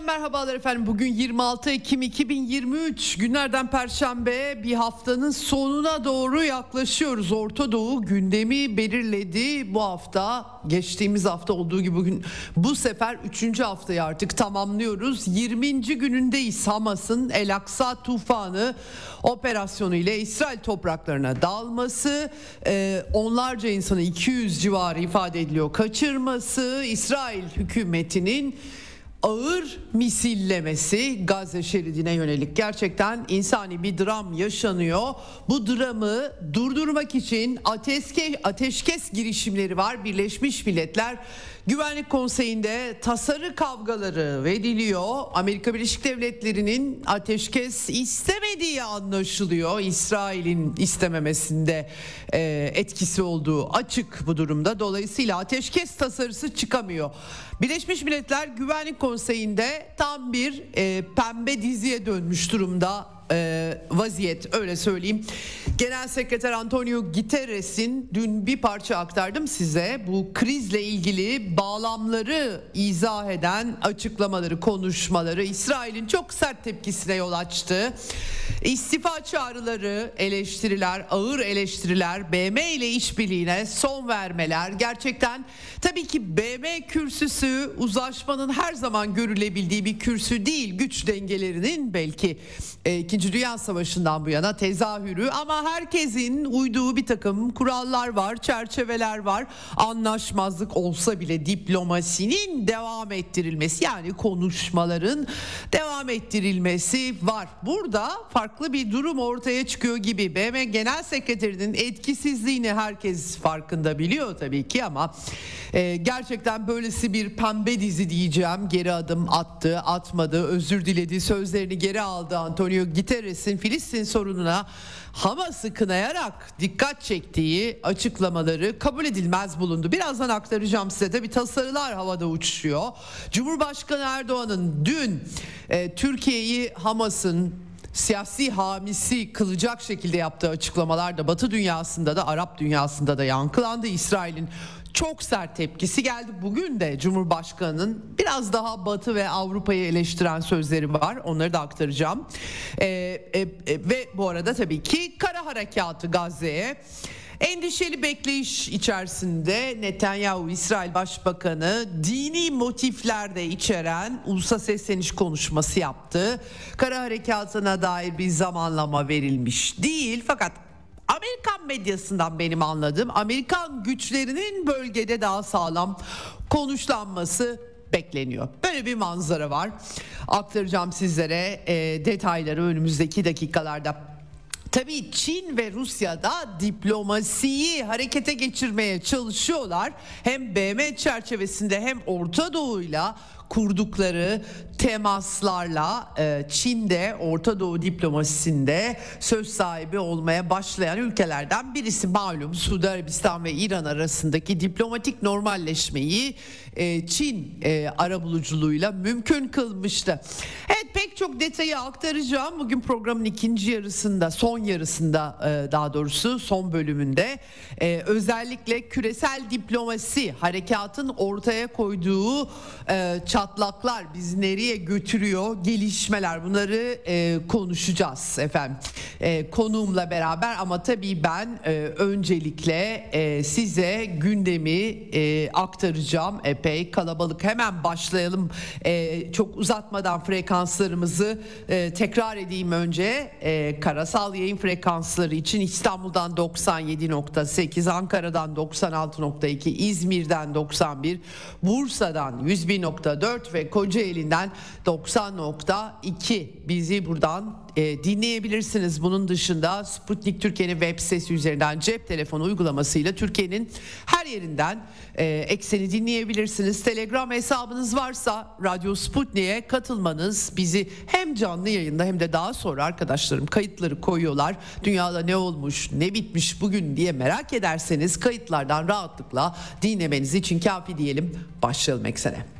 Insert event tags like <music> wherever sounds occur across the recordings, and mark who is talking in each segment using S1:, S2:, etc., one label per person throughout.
S1: Eksenden merhabalar efendim. Bugün 26 Ekim 2023 günlerden perşembe bir haftanın sonuna doğru yaklaşıyoruz. Orta Doğu gündemi belirledi bu hafta. Geçtiğimiz hafta olduğu gibi bugün bu sefer 3. haftayı artık tamamlıyoruz. 20. günündeyiz Hamas'ın El Aksa tufanı operasyonu ile İsrail topraklarına dalması, e, onlarca insanı 200 civarı ifade ediliyor kaçırması, İsrail hükümetinin ağır misillemesi Gazze şeridine yönelik gerçekten insani bir dram yaşanıyor. Bu dramı durdurmak için ateşkes, girişimleri var. Birleşmiş Milletler Güvenlik Konseyi'nde tasarı kavgaları veriliyor. Amerika Birleşik Devletleri'nin ateşkes istemediği anlaşılıyor. İsrail'in istememesinde e, etkisi olduğu açık bu durumda. Dolayısıyla ateşkes tasarısı çıkamıyor. Birleşmiş Milletler Güvenlik Konseyi'nde tam bir e, pembe diziye dönmüş durumda e, vaziyet öyle söyleyeyim. Genel Sekreter Antonio Guterres'in dün bir parça aktardım size. Bu krizle ilgili bağlamları izah eden açıklamaları, konuşmaları İsrail'in çok sert tepkisine yol açtı. İstifa çağrıları, eleştiriler, ağır eleştiriler, BM ile işbirliğine son vermeler gerçekten tabii ki BM kürsüsü uzlaşmanın her zaman görülebildiği bir kürsü değil. Güç dengelerinin belki e, İkinci Dünya Savaşı'ndan bu yana tezahürü ama herkesin uyduğu bir takım kurallar var, çerçeveler var. Anlaşmazlık olsa bile diplomasinin devam ettirilmesi yani konuşmaların devam ettirilmesi var. Burada farklı bir durum ortaya çıkıyor gibi. BM Genel Sekreterinin etkisizliğini herkes farkında biliyor tabii ki ama e, gerçekten böylesi bir pembe dizi diyeceğim. Geri adım attı, atmadı, özür diledi, sözlerini geri aldı Antonio Guterres'in Filistin sorununa Hamas'ı kınayarak dikkat çektiği açıklamaları kabul edilmez bulundu. Birazdan aktaracağım size de bir tasarılar havada uçuşuyor. Cumhurbaşkanı Erdoğan'ın dün e, Türkiye'yi Hamas'ın siyasi hamisi kılacak şekilde yaptığı açıklamalar da Batı dünyasında da Arap dünyasında da yankılandı. İsrail'in çok sert tepkisi geldi. Bugün de Cumhurbaşkanı'nın biraz daha Batı ve Avrupa'yı eleştiren sözleri var. Onları da aktaracağım. Ee, e, e, ve bu arada tabii ki kara harekatı Gazze'ye. Endişeli bekleyiş içerisinde Netanyahu İsrail Başbakanı dini motifler de içeren ulusa sesleniş konuşması yaptı. Kara harekatına dair bir zamanlama verilmiş değil fakat Amerikan medyasından benim anladığım Amerikan güçlerinin bölgede daha sağlam konuşlanması bekleniyor. Böyle bir manzara var. Aktaracağım sizlere e, detayları önümüzdeki dakikalarda. Tabii Çin ve Rusya da diplomasiyi harekete geçirmeye çalışıyorlar. Hem BM çerçevesinde hem Orta Doğu'yla kurdukları temaslarla e, Çin'de Orta Doğu diplomasisinde söz sahibi olmaya başlayan ülkelerden birisi malum Suudi Arabistan ve İran arasındaki diplomatik normalleşmeyi e, Çin e, arabuluculuğuyla mümkün kılmıştı. Evet pek çok detayı aktaracağım bugün programın ikinci yarısında son yarısında daha doğrusu son bölümünde özellikle küresel diplomasi harekatın ortaya koyduğu çatlaklar bizi nereye götürüyor? Gelişmeler bunları e, konuşacağız efendim. E, konuğumla beraber ama tabii ben e, öncelikle e, size gündemi e, aktaracağım epey kalabalık. Hemen başlayalım. E, çok uzatmadan frekanslarımızı e, tekrar edeyim önce. E, karasal yayın frekansları için İstanbul'dan 97.8 Ankara'dan 96.2 İzmir'den 91 Bursa'dan 101.4 ve Kocaeli'nden 90.2 bizi buradan e, dinleyebilirsiniz. Bunun dışında Sputnik Türkiye'nin web sitesi üzerinden cep telefonu uygulamasıyla Türkiye'nin her yerinden e, ekseni dinleyebilirsiniz. Telegram hesabınız varsa Radyo Sputnik'e katılmanız bizi hem canlı yayında hem de daha sonra arkadaşlarım kayıtları koyuyorlar. Dünyada ne olmuş, ne bitmiş bugün diye merak ederseniz kayıtlardan rahatlıkla dinlemeniz için kafi diyelim. Başlayalım eksene.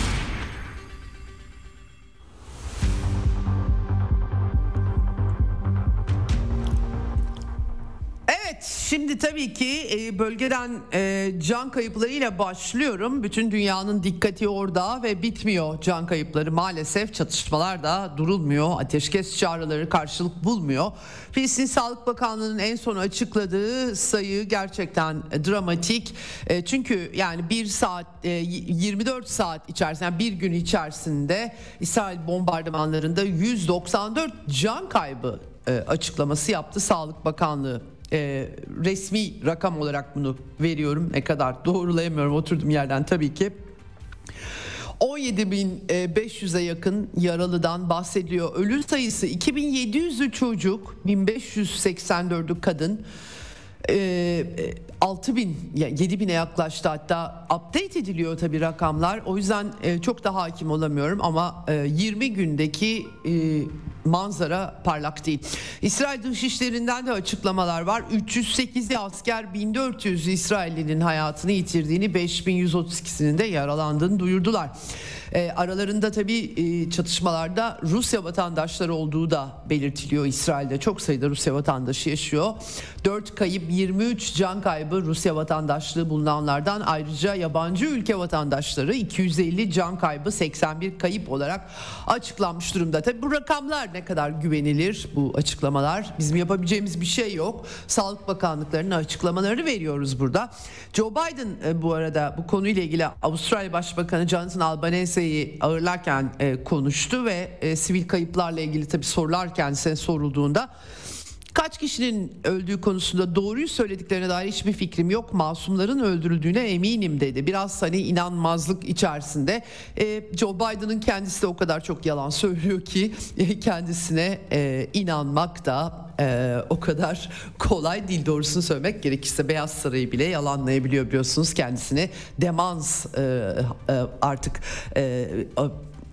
S1: Tabii ki e, bölgeden e, can kayıplarıyla başlıyorum. Bütün dünyanın dikkati orada ve bitmiyor can kayıpları maalesef çatışmalar da durulmuyor. Ateşkes çağrıları karşılık bulmuyor. Filistin Sağlık Bakanlığı'nın en son açıkladığı sayı gerçekten dramatik. E, çünkü yani bir saat 24 saat içerisinde yani bir gün içerisinde İsrail bombardımanlarında 194 can kaybı açıklaması yaptı Sağlık Bakanlığı e, resmi rakam olarak bunu veriyorum. Ne kadar doğrulayamıyorum oturduğum yerden tabii ki. 17.500'e yakın yaralıdan bahsediliyor. Ölü sayısı 2700'ü çocuk, 1584'ü kadın. E, 6 bin, yani 7 bine yaklaştı hatta update ediliyor tabi rakamlar. O yüzden e, çok da hakim olamıyorum ama e, 20 gündeki e, manzara parlak değil. İsrail Dışişleri'nden de açıklamalar var. 308 asker 1400 İsrailli'nin hayatını yitirdiğini 5132'sinin de yaralandığını duyurdular. E, aralarında tabii e, çatışmalarda Rusya vatandaşları olduğu da belirtiliyor. İsrail'de çok sayıda Rusya vatandaşı yaşıyor. 4 kayıp 23 can kaybı Rusya vatandaşlığı bulunanlardan ayrıca yabancı ülke vatandaşları 250 can kaybı 81 kayıp olarak açıklanmış durumda. Tabii bu rakamlar ne kadar güvenilir bu açıklamalar? Bizim yapabileceğimiz bir şey yok. Sağlık Bakanlıklarının açıklamalarını veriyoruz burada. Joe Biden e, bu arada bu konuyla ilgili Avustralya Başbakanı Jonathan Albanese'yi ağırlarken e, konuştu ve e, sivil kayıplarla ilgili tabii sorular kendisine sorulduğunda Kaç kişinin öldüğü konusunda doğruyu söylediklerine dair hiçbir fikrim yok. Masumların öldürüldüğüne eminim dedi. Biraz hani inanmazlık içerisinde. E, Joe Biden'ın kendisi de o kadar çok yalan söylüyor ki e, kendisine e, inanmak da e, o kadar kolay değil doğrusunu söylemek gerekirse Beyaz Sarayı bile yalanlayabiliyor biliyorsunuz kendisini demans e, e, artık e,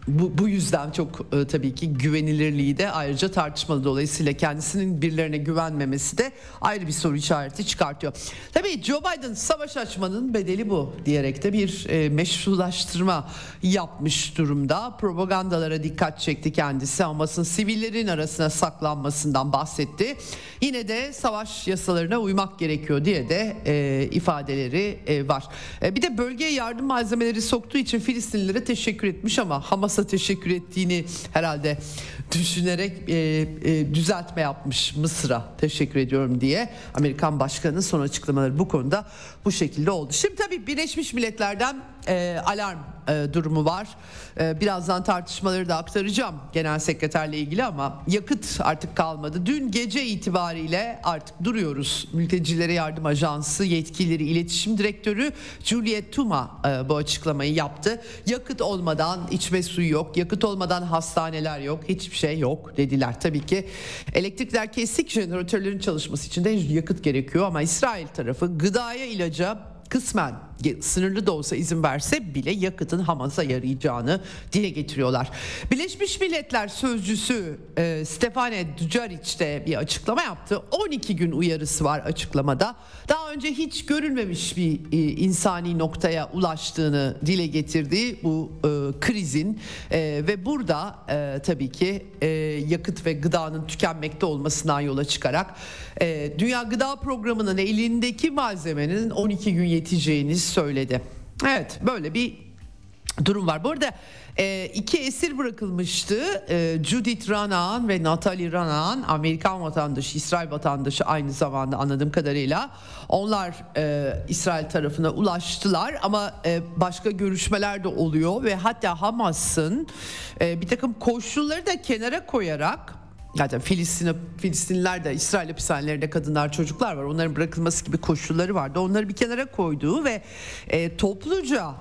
S1: bu, bu yüzden çok e, tabii ki güvenilirliği de ayrıca tartışmalı dolayısıyla kendisinin birilerine güvenmemesi de ayrı bir soru işareti çıkartıyor. Tabii Joe Biden savaş açmanın bedeli bu diyerek de bir e, meşrulaştırma yapmış durumda. Propagandalara dikkat çekti kendisi ama sivillerin arasına saklanmasından bahsetti. Yine de savaş yasalarına uymak gerekiyor diye de e, ifadeleri e, var. E, bir de bölgeye yardım malzemeleri soktuğu için Filistinlilere teşekkür etmiş ama Hamas Hamas'a teşekkür ettiğini herhalde düşünerek e, e, düzeltme yapmış Mısır'a teşekkür ediyorum diye Amerikan Başkanı'nın son açıklamaları bu konuda bu şekilde oldu. Şimdi tabii Birleşmiş Milletler'den e, alarm e, durumu var. E, birazdan tartışmaları da aktaracağım genel sekreterle ilgili ama yakıt artık kalmadı. Dün gece itibariyle artık duruyoruz. Mültecilere Yardım Ajansı yetkilileri iletişim direktörü Juliet Tuma e, bu açıklamayı yaptı. Yakıt olmadan içme suyu yok, yakıt olmadan hastaneler yok, hiçbir şey yok dediler. Tabii ki elektrikler kesik jeneratörlerin çalışması için de yakıt gerekiyor ama İsrail tarafı gıdaya ilaca kısmen sınırlı da olsa izin verse bile yakıtın Hamas'a yarayacağını dile getiriyorlar. Birleşmiş Milletler sözcüsü e, Stefane Dujarric de bir açıklama yaptı. 12 gün uyarısı var açıklamada. Daha önce hiç görülmemiş bir e, insani noktaya ulaştığını dile getirdi bu e, krizin e, ve burada e, tabii ki e, yakıt ve gıdanın tükenmekte olmasından yola çıkarak e, Dünya Gıda Programı'nın elindeki malzemenin 12 gün yeteceğini söyledi. Evet böyle bir durum var. Bu arada e, iki esir bırakılmıştı. E, Judith Ranaan ve Natalie Ranaan Amerikan vatandaşı, İsrail vatandaşı aynı zamanda anladığım kadarıyla. Onlar e, İsrail tarafına ulaştılar ama e, başka görüşmeler de oluyor ve hatta Hamas'ın e, bir takım koşulları da kenara koyarak Zaten Filistin, Filistinliler de İsrail hapishanelerinde kadınlar çocuklar var. Onların bırakılması gibi koşulları vardı. Onları bir kenara koyduğu ve e, topluca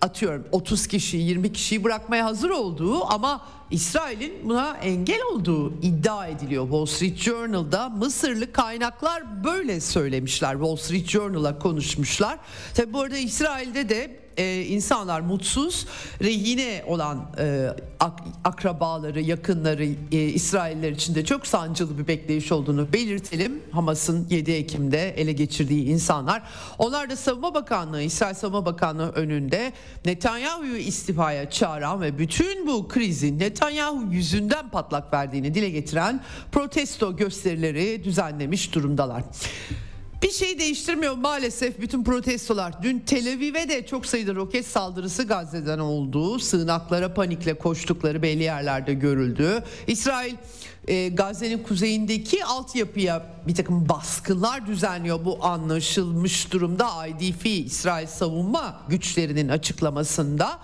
S1: atıyorum 30 kişi 20 kişiyi bırakmaya hazır olduğu ama İsrail'in buna engel olduğu iddia ediliyor. Wall Street Journal'da Mısırlı kaynaklar böyle söylemişler. Wall Street Journal'a konuşmuşlar. Tabi bu arada İsrail'de de e, insanlar mutsuz. Rehine olan e, ak, akrabaları, yakınları e, İsrailler için de çok sancılı bir bekleyiş olduğunu belirtelim. Hamas'ın 7 Ekim'de ele geçirdiği insanlar. Onlar da Savunma Bakanlığı, İsrail Savunma Bakanlığı önünde Netanyahu'yu istifaya çağıran ve bütün bu krizin Netanyahu yüzünden patlak verdiğini dile getiren protesto gösterileri düzenlemiş durumdalar. Bir şey değiştirmiyor maalesef bütün protestolar. Dün Tel Aviv'e de çok sayıda roket saldırısı Gazze'den oldu. Sığınaklara panikle koştukları belli yerlerde görüldü. İsrail e, Gazze'nin kuzeyindeki altyapıya bir takım baskınlar düzenliyor. Bu anlaşılmış durumda IDF İsrail savunma güçlerinin açıklamasında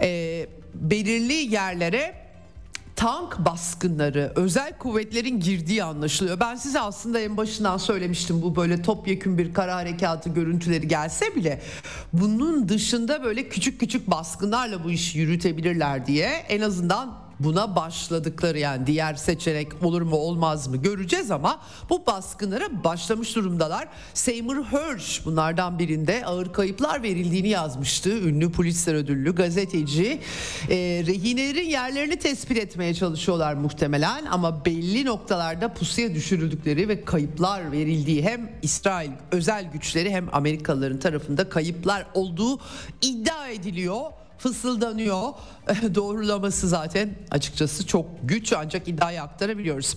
S1: e, belirli yerlere tank baskınları, özel kuvvetlerin girdiği anlaşılıyor. Ben size aslında en başından söylemiştim bu böyle topyekün bir kara harekatı görüntüleri gelse bile bunun dışında böyle küçük küçük baskınlarla bu işi yürütebilirler diye en azından buna başladıkları yani diğer seçenek olur mu olmaz mı göreceğiz ama bu baskınlara başlamış durumdalar. Seymour Hersh bunlardan birinde ağır kayıplar verildiğini yazmıştı. Ünlü Pulitzer ödüllü gazeteci. E, rehinelerin yerlerini tespit etmeye çalışıyorlar muhtemelen ama belli noktalarda pusuya düşürüldükleri ve kayıplar verildiği hem İsrail özel güçleri hem Amerikalıların tarafında kayıplar olduğu iddia ediliyor fısıldanıyor. <laughs> Doğrulaması zaten açıkçası çok güç ancak iddiayı aktarabiliyoruz.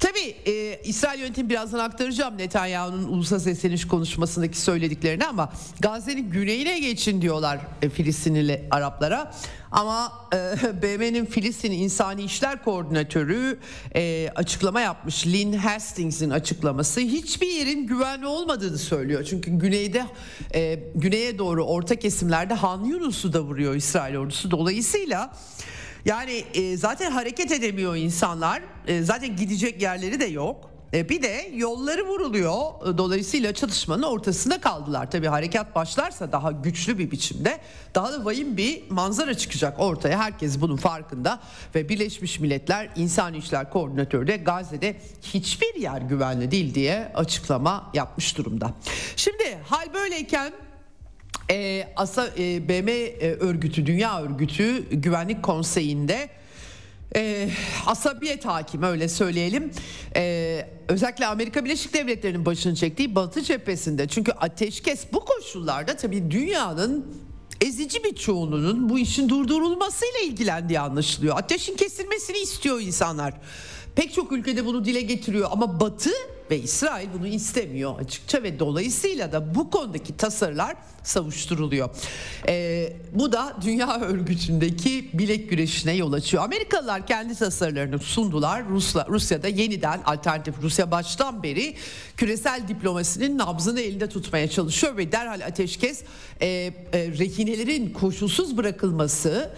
S1: Tabii e, İsrail yönetimi birazdan aktaracağım Netanyahu'nun ulusal sesleniş konuşmasındaki söylediklerini ama Gazze'nin güneyine geçin diyorlar e, Filistinli Araplara. Ama e, <laughs> BM'nin Filistin İnsani İşler Koordinatörü e, açıklama yapmış. Lynn Hastings'in açıklaması hiçbir yerin güvenli olmadığını söylüyor. Çünkü güneyde e, güneye doğru orta kesimlerde Han Yunus'u da vuruyor İsrail ordusu. Dolayısıyla yani e, zaten hareket edemiyor insanlar. E, zaten gidecek yerleri de yok. E, bir de yolları vuruluyor. E, dolayısıyla çatışmanın ortasında kaldılar. Tabii harekat başlarsa daha güçlü bir biçimde daha da vahim bir manzara çıkacak ortaya. Herkes bunun farkında ve Birleşmiş Milletler İnsan İşler Koordinatörü de Gazze'de hiçbir yer güvenli değil diye açıklama yapmış durumda. Şimdi hal böyleyken e, Asa, e, BM e, örgütü, Dünya Örgütü Güvenlik Konseyi'nde e, asabiyet hakim öyle söyleyelim. E, özellikle Amerika Birleşik Devletleri'nin başını çektiği Batı cephesinde. Çünkü ateşkes bu koşullarda tabii dünyanın ezici bir çoğunluğunun bu işin durdurulmasıyla ilgilendiği anlaşılıyor. Ateşin kesilmesini istiyor insanlar. Pek çok ülkede bunu dile getiriyor ama Batı ve İsrail bunu istemiyor açıkça ve dolayısıyla da bu konudaki tasarılar savuşturuluyor. Ee, bu da dünya <laughs> örgütündeki bilek güreşine yol açıyor. Amerikalılar kendi tasarılarını sundular. Rusla, Rusya'da yeniden alternatif Rusya baştan beri küresel diplomasinin nabzını elinde tutmaya çalışıyor ve derhal ateşkes e, e, rehinelerin koşulsuz bırakılması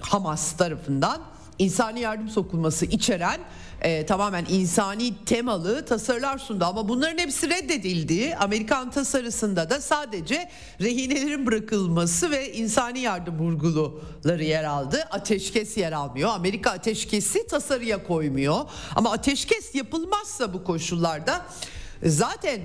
S1: Hamas tarafından insani yardım sokulması içeren e, tamamen insani temalı tasarılar sundu ama bunların hepsi reddedildi. Amerikan tasarısında da sadece rehinelerin bırakılması ve insani yardım vurguları yer aldı. Ateşkes yer almıyor. Amerika ateşkesi tasarıya koymuyor. Ama ateşkes yapılmazsa bu koşullarda zaten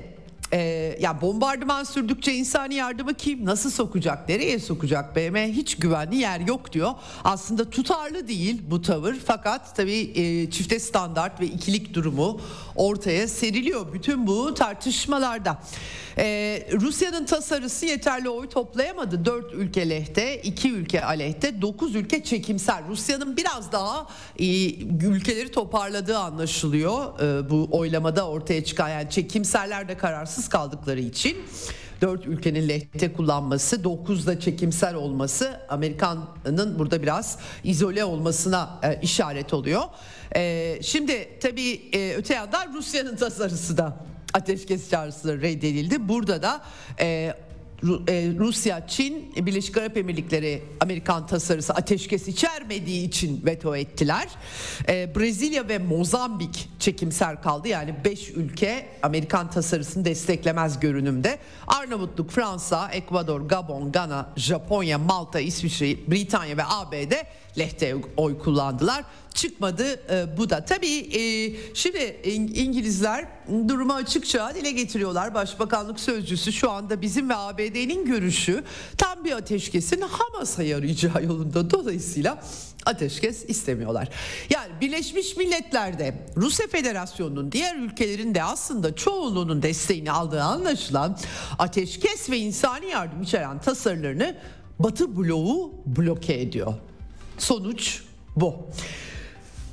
S1: ee, ya bombardıman sürdükçe insani yardımı kim nasıl sokacak nereye sokacak BM hiç güvenli yer yok diyor. Aslında tutarlı değil bu tavır fakat tabii e, çifte standart ve ikilik durumu ortaya seriliyor bütün bu tartışmalarda. Ee, Rusya'nın tasarısı yeterli oy toplayamadı. 4 ülke lehte, 2 ülke aleyhte, 9 ülke çekimsel. Rusya'nın biraz daha e, ülkeleri toparladığı anlaşılıyor. E, bu oylamada ortaya çıkan yani çekimseller de kararsız kaldıkları için. Dört ülkenin lehte kullanması, dokuzda çekimsel olması Amerika'nın burada biraz izole olmasına e, işaret oluyor. E, şimdi tabii e, öte yandan Rusya'nın tasarısı da ateşkes çağrısı reddedildi. Burada da e, Rusya, Çin, Birleşik Arap Emirlikleri Amerikan tasarısı ateşkes içermediği için veto ettiler. Brezilya ve Mozambik çekimser kaldı. Yani 5 ülke Amerikan tasarısını desteklemez görünümde. Arnavutluk, Fransa, Ekvador, Gabon, Gana, Japonya, Malta, İsviçre, Britanya ve ABD lehte oy kullandılar. Çıkmadı e, bu da. Tabii e, şimdi İngilizler durumu açıkça dile getiriyorlar. Başbakanlık sözcüsü şu anda bizim ve ABD'nin görüşü tam bir ateşkesin Hamas'a yarayacağı yolunda. Dolayısıyla ateşkes istemiyorlar. Yani Birleşmiş Milletler'de Rusya Federasyonu'nun diğer ülkelerin de aslında çoğunluğunun desteğini aldığı anlaşılan ateşkes ve insani yardım içeren tasarılarını Batı bloğu bloke ediyor. Sonuç bu.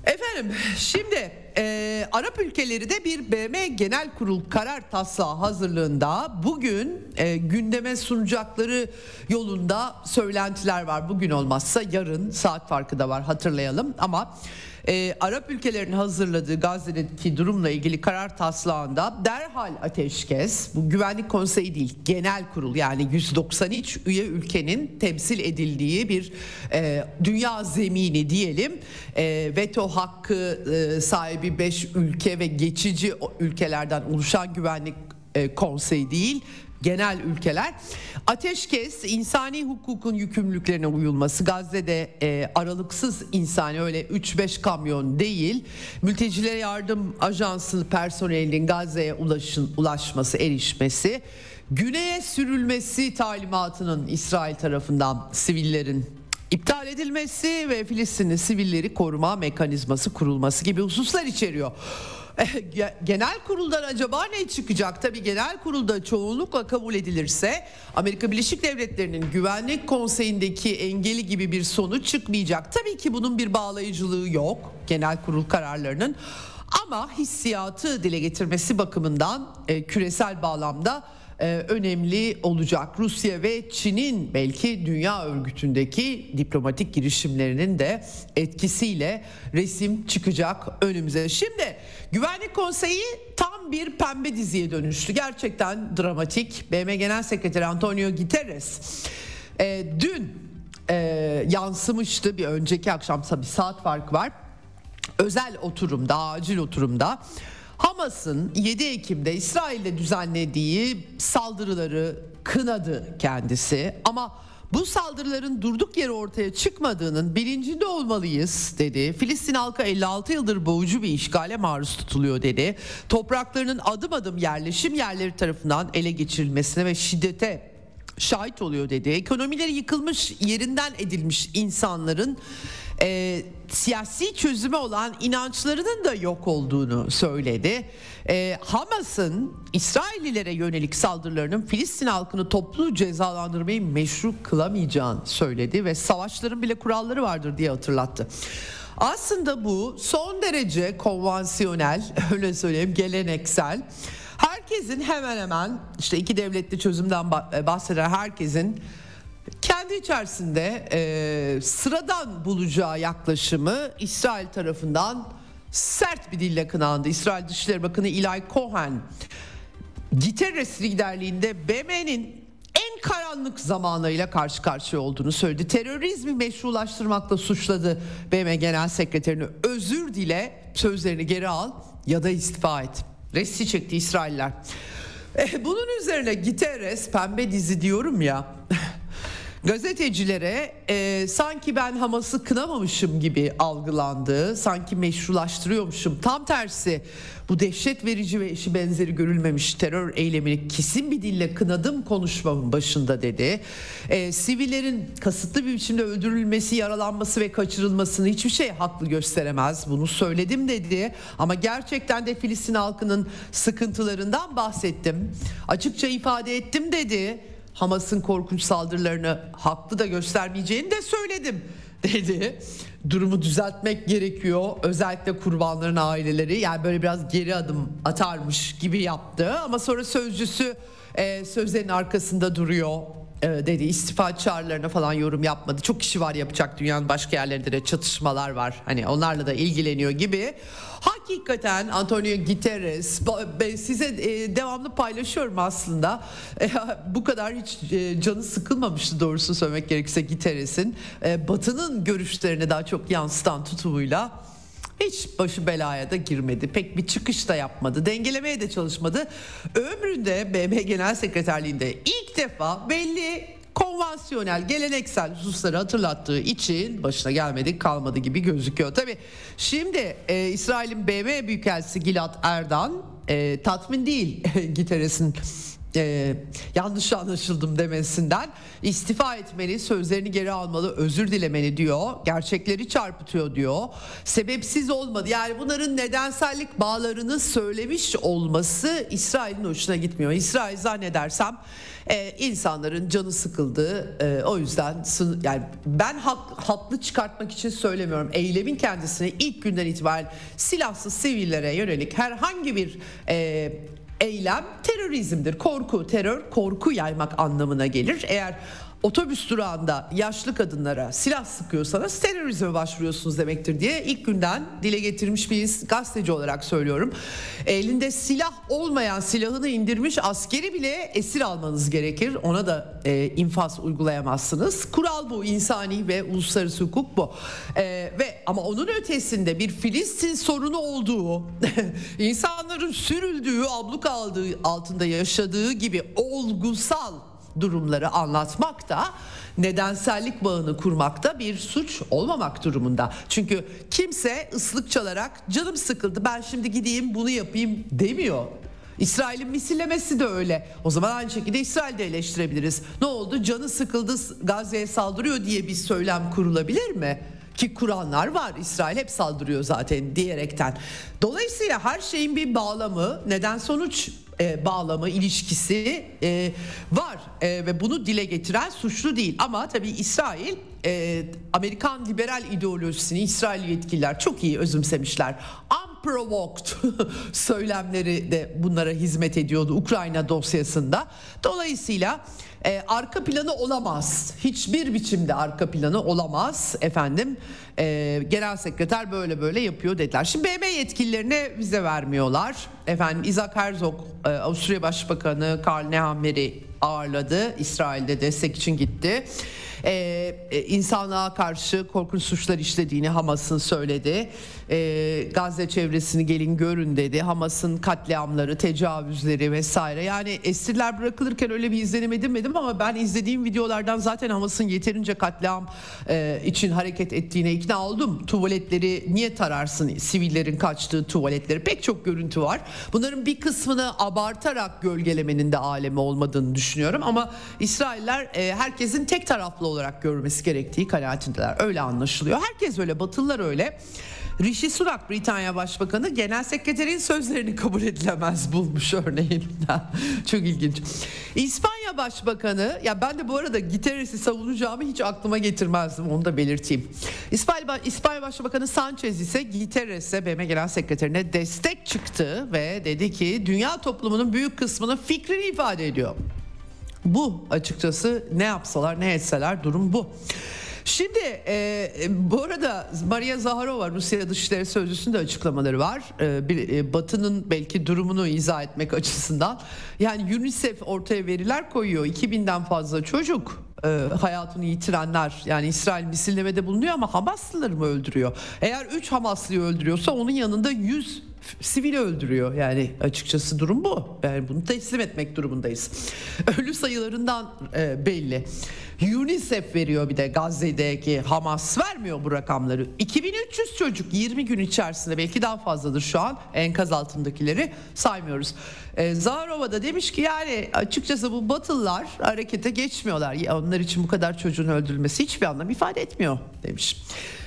S1: Efendim şimdi e, Arap ülkeleri de bir BM Genel Kurul karar taslağı hazırlığında bugün e, gündeme sunacakları yolunda söylentiler var. Bugün olmazsa yarın saat farkı da var hatırlayalım ama e, Arap ülkelerinin hazırladığı Gazze'deki durumla ilgili karar taslağında derhal ateşkes bu güvenlik konseyi değil genel kurul yani 193 üye ülkenin temsil edildiği bir e, dünya zemini diyelim. E, veto hakkı e, sahibi 5 ülke ve geçici ülkelerden oluşan güvenlik e, konseyi değil genel ülkeler. Ateşkes insani hukukun yükümlülüklerine uyulması Gazze'de e, aralıksız insani öyle 3-5 kamyon değil mültecilere yardım ajansı personelinin Gazze'ye ulaşın, ulaşması erişmesi güneye sürülmesi talimatının İsrail tarafından sivillerin iptal edilmesi ve Filistinli sivilleri koruma mekanizması kurulması gibi hususlar içeriyor. Genel kuruldan acaba ne çıkacak? Tabii genel kurulda çoğunlukla kabul edilirse Amerika Birleşik Devletleri'nin Güvenlik Konseyi'ndeki engeli gibi bir sonuç çıkmayacak. Tabii ki bunun bir bağlayıcılığı yok genel kurul kararlarının. Ama hissiyatı dile getirmesi bakımından e, küresel bağlamda önemli olacak. Rusya ve Çin'in belki dünya örgütündeki diplomatik girişimlerinin de etkisiyle resim çıkacak önümüze. Şimdi Güvenlik Konseyi tam bir pembe diziye dönüştü. Gerçekten dramatik. BM Genel Sekreteri Antonio Guterres e, dün e, yansımıştı bir önceki akşam tabii saat farkı var. Özel oturumda, acil oturumda Hamas'ın 7 Ekim'de İsrail'de düzenlediği saldırıları kınadı kendisi ama bu saldırıların durduk yere ortaya çıkmadığının bilincinde olmalıyız dedi. Filistin halkı 56 yıldır boğucu bir işgale maruz tutuluyor dedi. Topraklarının adım adım yerleşim yerleri tarafından ele geçirilmesine ve şiddete şahit oluyor dedi. Ekonomileri yıkılmış yerinden edilmiş insanların e, siyasi çözüme olan inançlarının da yok olduğunu söyledi. E, Hamas'ın İsraillilere yönelik saldırılarının Filistin halkını toplu cezalandırmayı meşru kılamayacağını söyledi ve savaşların bile kuralları vardır diye hatırlattı. Aslında bu son derece konvansiyonel, <laughs> öyle söyleyeyim, geleneksel. Herkesin hemen hemen işte iki devletli çözümden bahseden herkesin kendi içerisinde e, sıradan bulacağı yaklaşımı İsrail tarafından sert bir dille kınandı. İsrail Dışişleri Bakanı Eli Cohen Giteres liderliğinde BM'nin en karanlık zamanıyla karşı karşıya olduğunu söyledi. Terörizmi meşrulaştırmakla suçladı BM Genel Sekreterini. Özür dile, sözlerini geri al ya da istifa et. Resti çekti İsrailler. E, bunun üzerine Giteres pembe dizi diyorum ya gazetecilere e, sanki ben Hamas'ı kınamamışım gibi algılandı. Sanki meşrulaştırıyormuşum. Tam tersi bu dehşet verici ve eşi benzeri görülmemiş terör eylemini kesin bir dille kınadım konuşmamın başında dedi. E, sivillerin kasıtlı bir biçimde öldürülmesi, yaralanması ve kaçırılmasını hiçbir şey haklı gösteremez. Bunu söyledim dedi. Ama gerçekten de Filistin halkının sıkıntılarından bahsettim. Açıkça ifade ettim dedi. Hamas'ın korkunç saldırılarını haklı da göstermeyeceğini de söyledim dedi. Durumu düzeltmek gerekiyor. Özellikle kurbanların aileleri yani böyle biraz geri adım atarmış gibi yaptı ama sonra sözcüsü e, sözlerin arkasında duruyor dedi istifa çağrılarına falan yorum yapmadı. Çok kişi var yapacak dünyanın başka yerlerinde de çatışmalar var. Hani onlarla da ilgileniyor gibi. Hakikaten Antonio Guterres size e, devamlı paylaşıyorum aslında. E, <laughs> bu kadar hiç canı sıkılmamıştı doğrusu söylemek gerekirse Guterres'in. Batı'nın görüşlerini daha çok yansıtan tutumuyla hiç başı belaya da girmedi. Pek bir çıkış da yapmadı. Dengelemeye de çalışmadı. Ömründe BM Genel Sekreterliğinde ilk defa belli konvansiyonel, geleneksel hususları hatırlattığı için başına gelmedik kalmadı gibi gözüküyor. Tabi şimdi e, İsrail'in BM Büyükelçisi Gilad Erdan e, tatmin değil <laughs> Giteres'in e, yanlış anlaşıldım demesinden istifa etmeli, sözlerini geri almalı, özür dilemeli diyor. Gerçekleri çarpıtıyor diyor. Sebepsiz olmadı. Yani bunların nedensellik bağlarını söylemiş olması İsrail'in hoşuna gitmiyor. İsrail zannedersem e, insanların canı sıkıldı. E, o yüzden yani ben hak, haklı çıkartmak için söylemiyorum. Eylemin kendisine ilk günden itibaren silahsız sivillere yönelik herhangi bir e, eylem terörizmdir. Korku, terör, korku yaymak anlamına gelir. Eğer otobüs durağında yaşlı kadınlara silah sıkıyorsanız terörizme başvuruyorsunuz demektir diye ilk günden dile getirmiş bir gazeteci olarak söylüyorum. Elinde silah olmayan silahını indirmiş askeri bile esir almanız gerekir. Ona da e, infaz uygulayamazsınız. Kural bu insani ve uluslararası hukuk bu. E, ve ama onun ötesinde bir Filistin sorunu olduğu, <laughs> insanların sürüldüğü, abluk aldığı altında yaşadığı gibi olgusal durumları anlatmak da nedensellik bağını kurmakta bir suç olmamak durumunda. Çünkü kimse ıslık çalarak canım sıkıldı ben şimdi gideyim bunu yapayım demiyor. İsrail'in misillemesi de öyle. O zaman aynı şekilde İsrail'de eleştirebiliriz. Ne oldu? Canı sıkıldı Gazze'ye saldırıyor diye bir söylem kurulabilir mi? Ki kuranlar var. İsrail hep saldırıyor zaten diyerekten. Dolayısıyla her şeyin bir bağlamı, neden sonuç e, bağlamı, ilişkisi e, var e, ve bunu dile getiren suçlu değil. Ama tabii İsrail e, Amerikan liberal ideolojisini İsrail yetkililer çok iyi özümsemişler. Unprovoked <laughs> söylemleri de bunlara hizmet ediyordu Ukrayna dosyasında. Dolayısıyla e, arka planı olamaz. Hiçbir biçimde arka planı olamaz efendim. E, genel sekreter böyle böyle yapıyor dediler. Şimdi BM yetkililerine vize vermiyorlar. Efendim Isaac Herzog e, Avusturya Başbakanı Karl Nehammer'i ağırladı. İsrail'de destek için gitti e, e, insanlığa karşı korkunç suçlar işlediğini Hamas'ın söyledi. E, Gazze çevresini gelin görün dedi. Hamas'ın katliamları, tecavüzleri vesaire. Yani esirler bırakılırken öyle bir izlenim edinmedim ama ben izlediğim videolardan zaten Hamas'ın yeterince katliam e, için hareket ettiğine ikna oldum. Tuvaletleri niye tararsın? Sivillerin kaçtığı tuvaletleri pek çok görüntü var. Bunların bir kısmını abartarak gölgelemenin de alemi olmadığını düşünüyorum ama İsrailler e, herkesin tek taraflı olarak görmesi gerektiği kanaatindeler. Öyle anlaşılıyor. Herkes öyle, Batılılar öyle. Rishi Sunak Britanya Başbakanı genel sekreterin sözlerini kabul edilemez bulmuş <laughs> örneğin. <laughs> Çok ilginç. İspanya Başbakanı ya ben de bu arada Guterres'i savunacağımı hiç aklıma getirmezdim onu da belirteyim. İspanya, İspanya Başbakanı Sanchez ise Guterres'e BM Genel Sekreterine destek çıktı ve dedi ki dünya toplumunun büyük kısmının fikrini ifade ediyor. Bu açıkçası ne yapsalar ne etseler durum bu. Şimdi e, bu arada Maria Zaharova Rusya Dışişleri Sözcüsü'nde açıklamaları var. E, bir, e, Batı'nın belki durumunu izah etmek açısından. Yani UNICEF ortaya veriler koyuyor. 2000'den fazla çocuk e, hayatını yitirenler yani İsrail misillemede bulunuyor ama Hamaslıları mı öldürüyor? Eğer 3 Hamaslıyı öldürüyorsa onun yanında 100 sivil öldürüyor. Yani açıkçası durum bu. Yani bunu teslim etmek durumundayız. <laughs> Ölü sayılarından e, belli. UNICEF veriyor bir de Gazze'deki Hamas vermiyor bu rakamları. 2300 çocuk 20 gün içerisinde belki daha fazladır şu an enkaz altındakileri saymıyoruz. E, Zaharova da demiş ki yani açıkçası bu Batılılar harekete geçmiyorlar. Onlar için bu kadar çocuğun öldürülmesi hiçbir anlam ifade etmiyor demiş.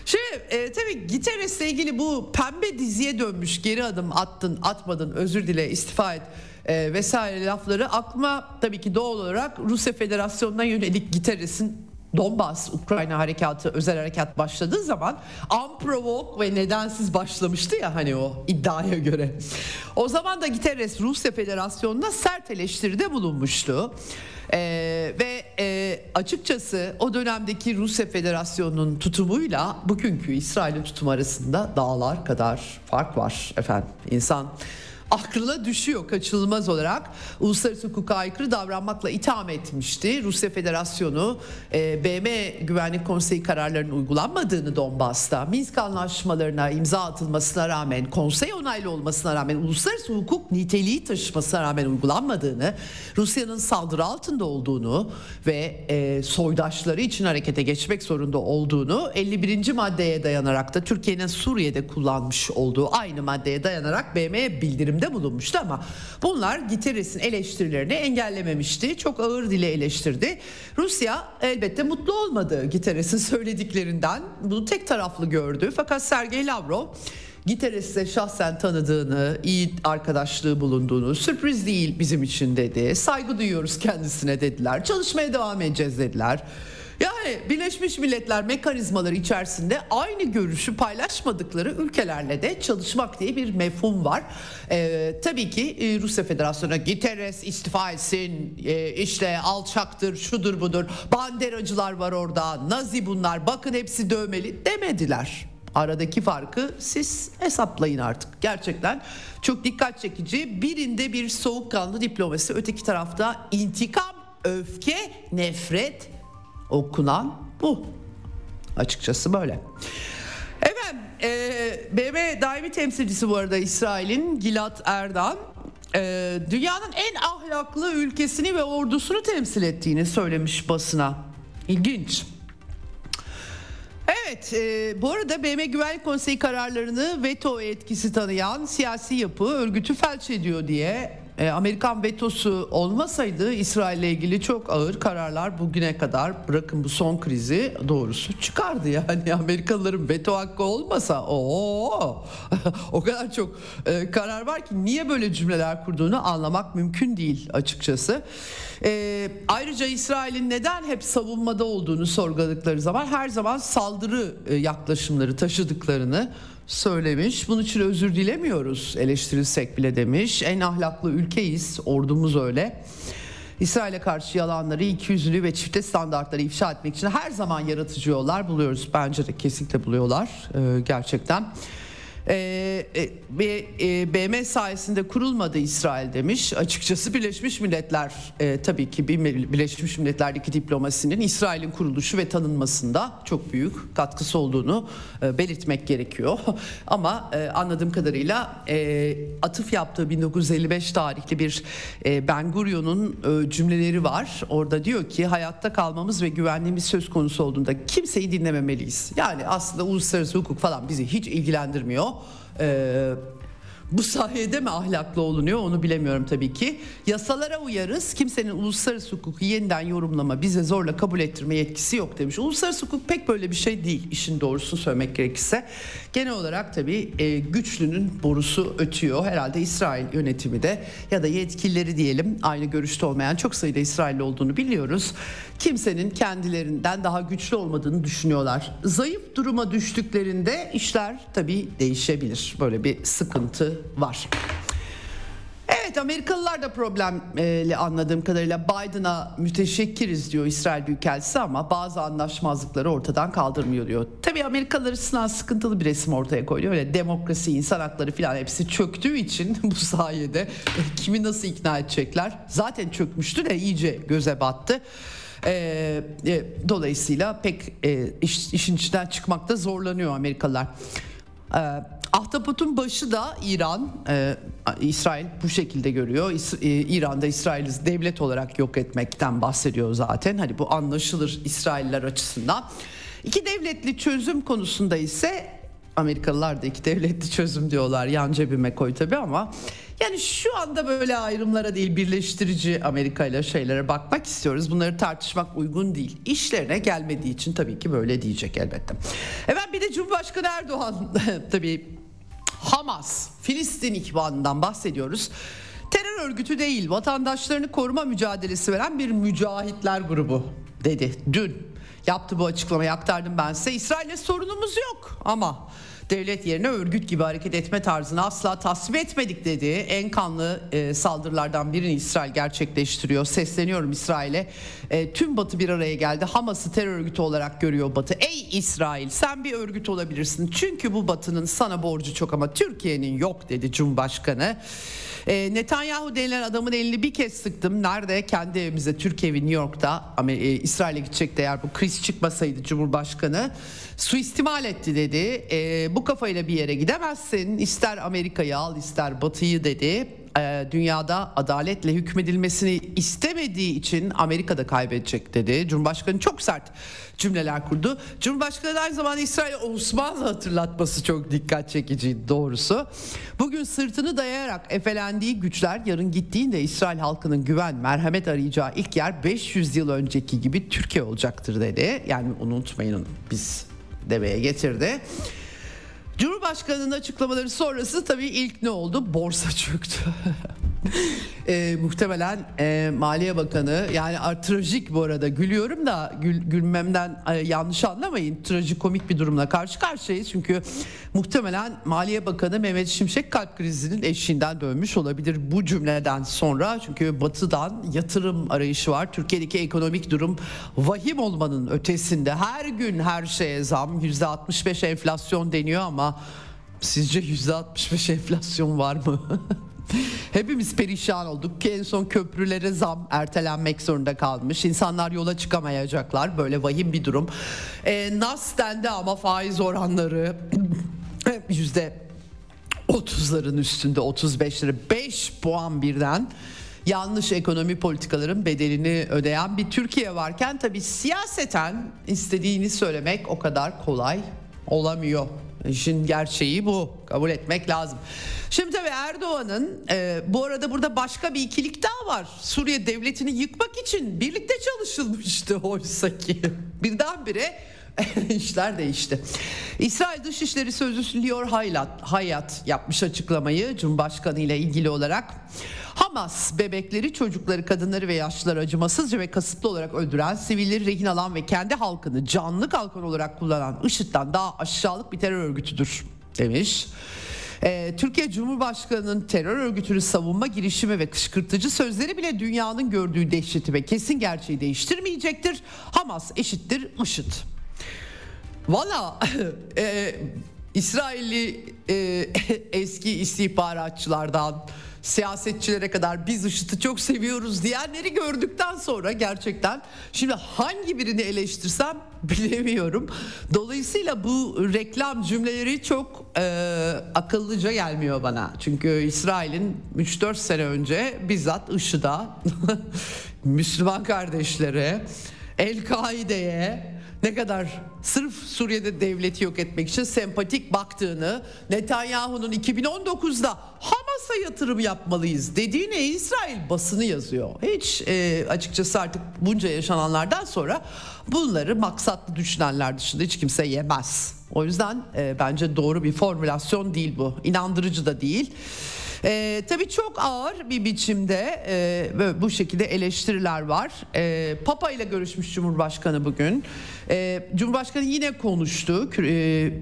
S1: Şimdi e, tabii Giteres'le ilgili bu pembe diziye dönmüş geri adım attın atmadın özür dile istifa et e, vesaire lafları aklıma tabii ki doğal olarak Rusya Federasyonu'na yönelik Giteres'in Donbas Ukrayna harekatı özel harekat başladığı zaman unprovoked ve nedensiz başlamıştı ya hani o iddiaya göre. O zaman da Guterres Rusya Federasyonu'na sert eleştiride bulunmuştu. Ee, ve e, açıkçası o dönemdeki Rusya Federasyonu'nun tutumuyla bugünkü İsrail'in tutumu arasında dağlar kadar fark var efendim. İnsan aklına düşüyor kaçınılmaz olarak uluslararası hukuka aykırı davranmakla itham etmişti. Rusya Federasyonu e, BM Güvenlik Konseyi kararlarının uygulanmadığını Donbas'ta Minsk anlaşmalarına imza atılmasına rağmen konsey onaylı olmasına rağmen uluslararası hukuk niteliği taşımasına rağmen uygulanmadığını Rusya'nın saldırı altında olduğunu ve e, soydaşları için harekete geçmek zorunda olduğunu 51. maddeye dayanarak da Türkiye'nin Suriye'de kullanmış olduğu aynı maddeye dayanarak BM'ye bildirimde eylemde bulunmuştu ama bunlar Giteres'in eleştirilerini engellememişti. Çok ağır dile eleştirdi. Rusya elbette mutlu olmadı Giteres'in söylediklerinden. Bunu tek taraflı gördü. Fakat Sergey Lavrov Giteres'e şahsen tanıdığını, iyi arkadaşlığı bulunduğunu, sürpriz değil bizim için dedi. Saygı duyuyoruz kendisine dediler. Çalışmaya devam edeceğiz dediler. Yani Birleşmiş Milletler mekanizmaları içerisinde aynı görüşü paylaşmadıkları ülkelerle de çalışmak diye bir mefhum var. Ee, tabii ki e, Rusya Federasyonu Guterres istifa etsin, e, işte alçaktır, şudur budur, banderacılar var orada, nazi bunlar, bakın hepsi dövmeli demediler. Aradaki farkı siz hesaplayın artık. Gerçekten çok dikkat çekici. Birinde bir soğukkanlı diplomasi, öteki tarafta intikam, öfke, nefret okunan bu. Açıkçası böyle. Efendim e, BM daimi temsilcisi bu arada İsrail'in Gilad Erdan e, dünyanın en ahlaklı ülkesini ve ordusunu temsil ettiğini söylemiş basına. İlginç. Evet, e, bu arada BM Güvenlik Konseyi kararlarını veto etkisi tanıyan siyasi yapı örgütü felç ediyor diye e, Amerikan vetosu olmasaydı İsrail'le ilgili çok ağır kararlar bugüne kadar bırakın bu son krizi doğrusu çıkardı yani <laughs> Amerikalıların veto hakkı olmasa o <laughs> o kadar çok e, karar var ki niye böyle cümleler kurduğunu anlamak mümkün değil açıkçası. E, ayrıca İsrail'in neden hep savunmada olduğunu sorguladıkları zaman her zaman saldırı e, yaklaşımları taşıdıklarını söylemiş. Bunun için özür dilemiyoruz eleştirilsek bile demiş. En ahlaklı ülkeyiz ordumuz öyle. İsrail'e karşı yalanları, ikiyüzlülüğü ve çifte standartları ifşa etmek için her zaman yaratıcı yollar buluyoruz. Bence de kesinlikle buluyorlar ee, gerçekten. Ee, e, ve e, BM sayesinde kurulmadı İsrail demiş. Açıkçası Birleşmiş Milletler e, tabii ki Birleşmiş Milletler'deki diplomasinin İsrail'in kuruluşu ve tanınmasında çok büyük katkısı olduğunu e, belirtmek gerekiyor. <laughs> Ama e, anladığım kadarıyla e, atıf yaptığı 1955 tarihli bir e, Ben Gurion'un e, cümleleri var. Orada diyor ki hayatta kalmamız ve güvenliğimiz söz konusu olduğunda kimseyi dinlememeliyiz. Yani aslında uluslararası hukuk falan bizi hiç ilgilendirmiyor. Ee, bu sayede mi ahlaklı olunuyor onu bilemiyorum tabii ki. Yasalara uyarız. Kimsenin uluslararası hukuku yeniden yorumlama, bize zorla kabul ettirme yetkisi yok demiş. Uluslararası hukuk pek böyle bir şey değil işin doğrusunu söylemek gerekirse. Genel olarak tabii e, güçlünün borusu ötüyor. Herhalde İsrail yönetimi de ya da yetkilileri diyelim aynı görüşte olmayan çok sayıda İsrailli olduğunu biliyoruz. Kimsenin kendilerinden daha güçlü olmadığını düşünüyorlar. Zayıf duruma düştüklerinde işler tabii değişebilir. Böyle bir sıkıntı var. Evet Amerikalılar da problemli anladığım kadarıyla Biden'a müteşekkiriz diyor İsrail Büyükelçisi ama bazı anlaşmazlıkları ortadan kaldırmıyor diyor. Tabii Amerikalılar açısından sıkıntılı bir resim ortaya koyuyor. Öyle demokrasi, insan hakları falan hepsi çöktüğü için <laughs> bu sayede kimi nasıl ikna edecekler? Zaten çökmüştü de iyice göze battı. E, e, dolayısıyla pek e, iş, işin içinden çıkmakta zorlanıyor Amerikalılar. E, Ahtapot'un başı da İran, e, İsrail bu şekilde görüyor. İs, e, İran'da İsrail'i devlet olarak yok etmekten bahsediyor zaten. Hani bu anlaşılır İsrailler açısından. İki devletli çözüm konusunda ise Amerikalılar da iki devletli çözüm diyorlar. Yan cebime koy tabii ama yani şu anda böyle ayrımlara değil birleştirici Amerika ile şeylere bakmak istiyoruz. Bunları tartışmak uygun değil. İşlerine gelmediği için tabii ki böyle diyecek elbette. Evet bir de Cumhurbaşkanı Erdoğan <laughs> tabii Hamas, Filistin ihvanından bahsediyoruz. Terör örgütü değil, vatandaşlarını koruma mücadelesi veren bir mücahitler grubu dedi dün. Yaptı bu açıklamayı aktardım ben size. İsrail'le sorunumuz yok ama devlet yerine örgüt gibi hareket etme tarzını asla tasvip etmedik dedi. En kanlı e, saldırılardan birini İsrail gerçekleştiriyor. Sesleniyorum İsrail'e. E, tüm Batı bir araya geldi. Hamas'ı terör örgütü olarak görüyor Batı. Ey İsrail sen bir örgüt olabilirsin. Çünkü bu Batı'nın sana borcu çok ama Türkiye'nin yok dedi Cumhurbaşkanı. E, Netanyahu denilen adamın elini bir kez sıktım. Nerede? Kendi evimize Türkiye ve New York'ta. Ama e, İsrail'e gidecekti eğer bu kriz çıkmasaydı Cumhurbaşkanı. Suistimal etti dedi. E, bu kafayla bir yere gidemezsin. İster Amerika'yı al ister Batı'yı dedi e, dünyada adaletle hükmedilmesini istemediği için Amerika'da kaybedecek dedi. Cumhurbaşkanı çok sert cümleler kurdu. Cumhurbaşkanı aynı zamanda İsrail Osmanlı hatırlatması çok dikkat çekici doğrusu. Bugün sırtını dayayarak efelendiği güçler yarın gittiğinde İsrail halkının güven, merhamet arayacağı ilk yer 500 yıl önceki gibi Türkiye olacaktır dedi. Yani unutmayın biz demeye getirdi. Cumhurbaşkanının açıklamaları sonrası tabii ilk ne oldu? Borsa çöktü. <laughs> <laughs> e, muhtemelen e, Maliye Bakanı yani trajik bu arada gülüyorum da gül, gülmemden e, yanlış anlamayın. Trajikomik bir durumla karşı karşıyayız. Çünkü muhtemelen Maliye Bakanı Mehmet Şimşek kalp krizinin eşiğinden dönmüş olabilir bu cümleden sonra. Çünkü batıdan yatırım arayışı var. Türkiye'deki ekonomik durum vahim olmanın ötesinde. Her gün her şeye zam %65 enflasyon deniyor ama sizce %65 enflasyon var mı? <laughs> <laughs> Hepimiz perişan olduk ki en son köprülere zam ertelenmek zorunda kalmış. İnsanlar yola çıkamayacaklar. Böyle vahim bir durum. E, Nas dendi ama faiz oranları <clears throat> yüzde 30'ların üstünde 35'leri 5 puan birden yanlış ekonomi politikaların bedelini ödeyen bir Türkiye varken tabi siyaseten istediğini söylemek o kadar kolay olamıyor. İşin gerçeği bu. Kabul etmek lazım. Şimdi tabii Erdoğan'ın e, bu arada burada başka bir ikilik daha var. Suriye devletini yıkmak için birlikte çalışılmıştı oysa ki. <laughs> Birdenbire <laughs> işler değişti. İsrail Dışişleri Sözcüsü Lior Hayat, Hayat yapmış açıklamayı Cumhurbaşkanı ile ilgili olarak. Hamas bebekleri, çocukları, kadınları ve yaşlıları acımasızca ve kasıtlı olarak öldüren, sivilleri rehin alan ve kendi halkını canlı kalkan olarak kullanan IŞİD'den daha aşağılık bir terör örgütüdür demiş. Ee, Türkiye Cumhurbaşkanı'nın terör örgütünü savunma girişimi ve kışkırtıcı sözleri bile dünyanın gördüğü dehşeti ve kesin gerçeği değiştirmeyecektir. Hamas eşittir IŞİD. Valla <laughs> e, İsrailli e, <laughs> eski istihbaratçılardan siyasetçilere kadar biz IŞİD'i çok seviyoruz diyenleri gördükten sonra gerçekten şimdi hangi birini eleştirsem <laughs> bilemiyorum. Dolayısıyla bu reklam cümleleri çok e, akıllıca gelmiyor bana. Çünkü İsrail'in 3-4 sene önce bizzat IŞİD'e, Müslüman kardeşlere, El-Kaide'ye ne kadar sırf Suriye'de devleti yok etmek için sempatik baktığını Netanyahu'nun 2019'da Hamas'a yatırım yapmalıyız dediğini İsrail basını yazıyor. Hiç e, açıkçası artık bunca yaşananlardan sonra bunları maksatlı düşünenler dışında hiç kimse yemez. O yüzden e, bence doğru bir formülasyon değil bu. İnandırıcı da değil. E, tabii çok ağır bir biçimde e, bu şekilde eleştiriler var. E, Papa ile görüşmüş Cumhurbaşkanı bugün. E, Cumhurbaşkanı yine konuştu. E,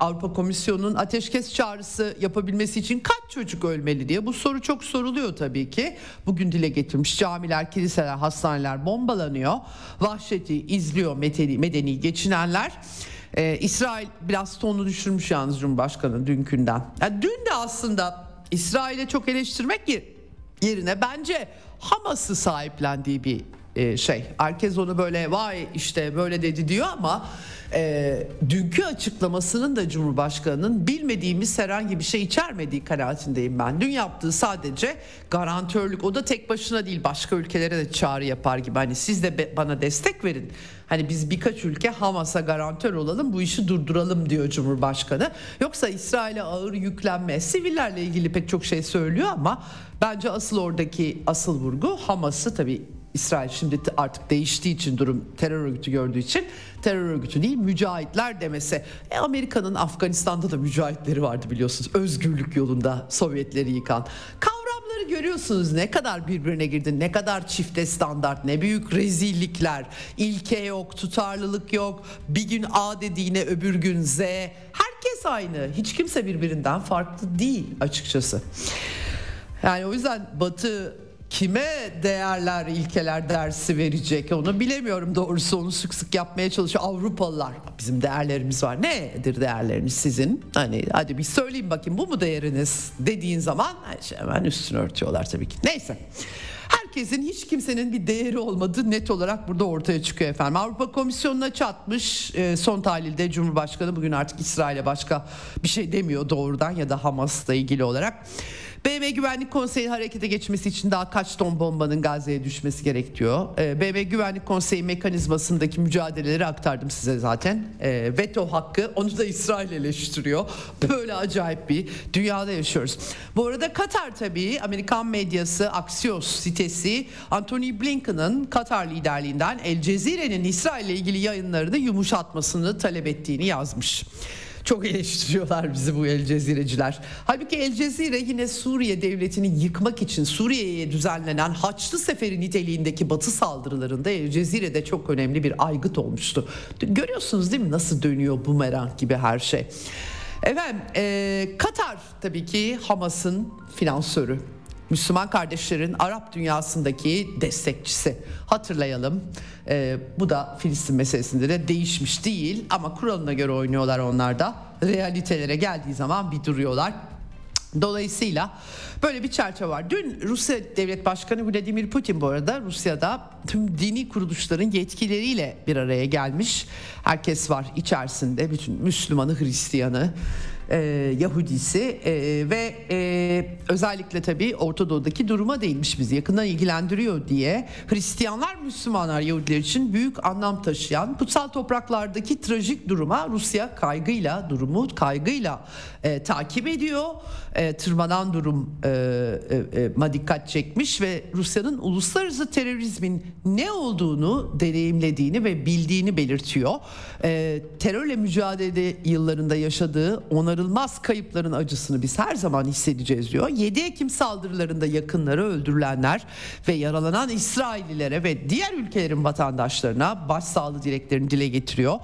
S1: Avrupa Komisyonu'nun ateşkes çağrısı yapabilmesi için kaç çocuk ölmeli diye. Bu soru çok soruluyor tabii ki. Bugün dile getirmiş camiler, kiliseler, hastaneler bombalanıyor. Vahşeti izliyor medeni, medeni geçinenler. Ee, İsrail biraz tonunu düşürmüş yalnız Cumhurbaşkanı dünkünden. Yani dün de aslında İsrail'e çok eleştirmek yerine bence Hamas'ı sahiplendiği bir e, şey. Herkes onu böyle vay işte böyle dedi diyor ama e, dünkü açıklamasının da Cumhurbaşkanı'nın bilmediğimiz herhangi bir şey içermediği kanaatindeyim ben. Dün yaptığı sadece garantörlük o da tek başına değil başka ülkelere de çağrı yapar gibi. Hani siz de bana destek verin. Hani biz birkaç ülke Hamas'a garantör olalım bu işi durduralım diyor Cumhurbaşkanı. Yoksa İsrail'e ağır yüklenme sivillerle ilgili pek çok şey söylüyor ama bence asıl oradaki asıl vurgu Hamas'ı tabii İsrail şimdi artık değiştiği için durum terör örgütü gördüğü için terör örgütü değil mücahitler demesi. E Amerika'nın Afganistan'da da mücahitleri vardı biliyorsunuz. Özgürlük yolunda Sovyetleri yıkan. Kavramları görüyorsunuz ne kadar birbirine girdi, ne kadar çifte standart, ne büyük rezillikler. İlke yok, tutarlılık yok. Bir gün A dediğine öbür gün Z. Herkes aynı. Hiç kimse birbirinden farklı değil açıkçası. Yani o yüzden Batı kime değerler, ilkeler dersi verecek onu bilemiyorum doğrusu onu sık sık yapmaya çalışıyor Avrupalılar. Bizim değerlerimiz var. Nedir değerleriniz sizin? Hani hadi bir söyleyin bakayım bu mu değeriniz dediğin zaman hemen üstünü örtüyorlar tabii ki. Neyse. Herkesin hiç kimsenin bir değeri olmadığı net olarak burada ortaya çıkıyor efendim. Avrupa Komisyonu'na çatmış e, son tahlilde Cumhurbaşkanı bugün artık İsrail'e başka bir şey demiyor doğrudan ya da Hamas'la ilgili olarak. BM Güvenlik Konseyi harekete geçmesi için daha kaç ton bombanın Gazze'ye düşmesi gerekiyor. E, BM Güvenlik Konseyi mekanizmasındaki mücadeleleri aktardım size zaten. E, veto hakkı onu da İsrail eleştiriyor. Böyle acayip bir dünyada yaşıyoruz. Bu arada Katar tabii Amerikan medyası Axios sitesi Anthony Blinken'ın Katar liderliğinden El Cezire'nin İsrail ile ilgili yayınlarını yumuşatmasını talep ettiğini yazmış. Çok eleştiriyorlar bizi bu El Cezireciler. Halbuki El Cezire yine Suriye devletini yıkmak için Suriye'ye düzenlenen Haçlı Seferi niteliğindeki batı saldırılarında El Cezire'de çok önemli bir aygıt olmuştu. Görüyorsunuz değil mi nasıl dönüyor bumerang gibi her şey. Efendim e, Katar tabii ki Hamas'ın finansörü. Müslüman kardeşlerin Arap dünyasındaki destekçisi. Hatırlayalım. Ee, bu da Filistin meselesinde de değişmiş değil ama kuralına göre oynuyorlar onlar da. Realitelere geldiği zaman bir duruyorlar. Dolayısıyla böyle bir çerçeve var. Dün Rusya Devlet Başkanı Vladimir Putin bu arada Rusya'da tüm dini kuruluşların yetkileriyle bir araya gelmiş. Herkes var içerisinde bütün Müslümanı, Hristiyanı, e, Yahudisi e, ve e, özellikle tabii Orta Doğu'daki duruma değinmiş bizi. Yakından ilgilendiriyor diye. Hristiyanlar, Müslümanlar, Yahudiler için büyük anlam taşıyan kutsal topraklardaki trajik duruma Rusya kaygıyla durumu kaygıyla e, takip ediyor. E, tırmanan durum e, e, e, dikkat çekmiş ve Rusya'nın uluslararası terörizmin ne olduğunu deneyimlediğini ve bildiğini belirtiyor. E, terörle mücadele yıllarında yaşadığı onarılmaz kayıpların acısını biz her zaman hissedeceğiz diyor. 7 Ekim saldırılarında yakınları öldürülenler ve yaralanan İsraillilere ve diğer ülkelerin vatandaşlarına başsağlığı dileklerini dile getiriyor.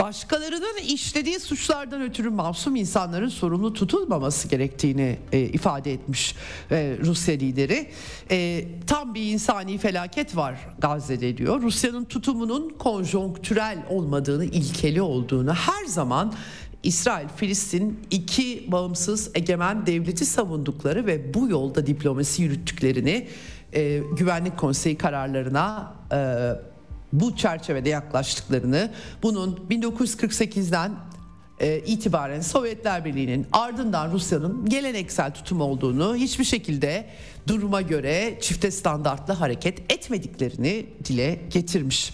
S1: Başkalarının işlediği suçlardan ötürü masum insanların sorumlu tutulmaması gerektiğini e, ifade etmiş e, Rusya lideri. E, tam bir insani felaket var Gazze'de diyor. Rusya'nın tutumunun konjonktürel olmadığını, ilkeli olduğunu her zaman İsrail, Filistin iki bağımsız egemen devleti savundukları ve bu yolda diplomasi yürüttüklerini e, Güvenlik Konseyi kararlarına e, bu çerçevede yaklaştıklarını, bunun 1948'den e, itibaren Sovyetler Birliği'nin ardından Rusya'nın geleneksel tutum olduğunu hiçbir şekilde duruma göre çifte standartlı hareket etmediklerini dile getirmiş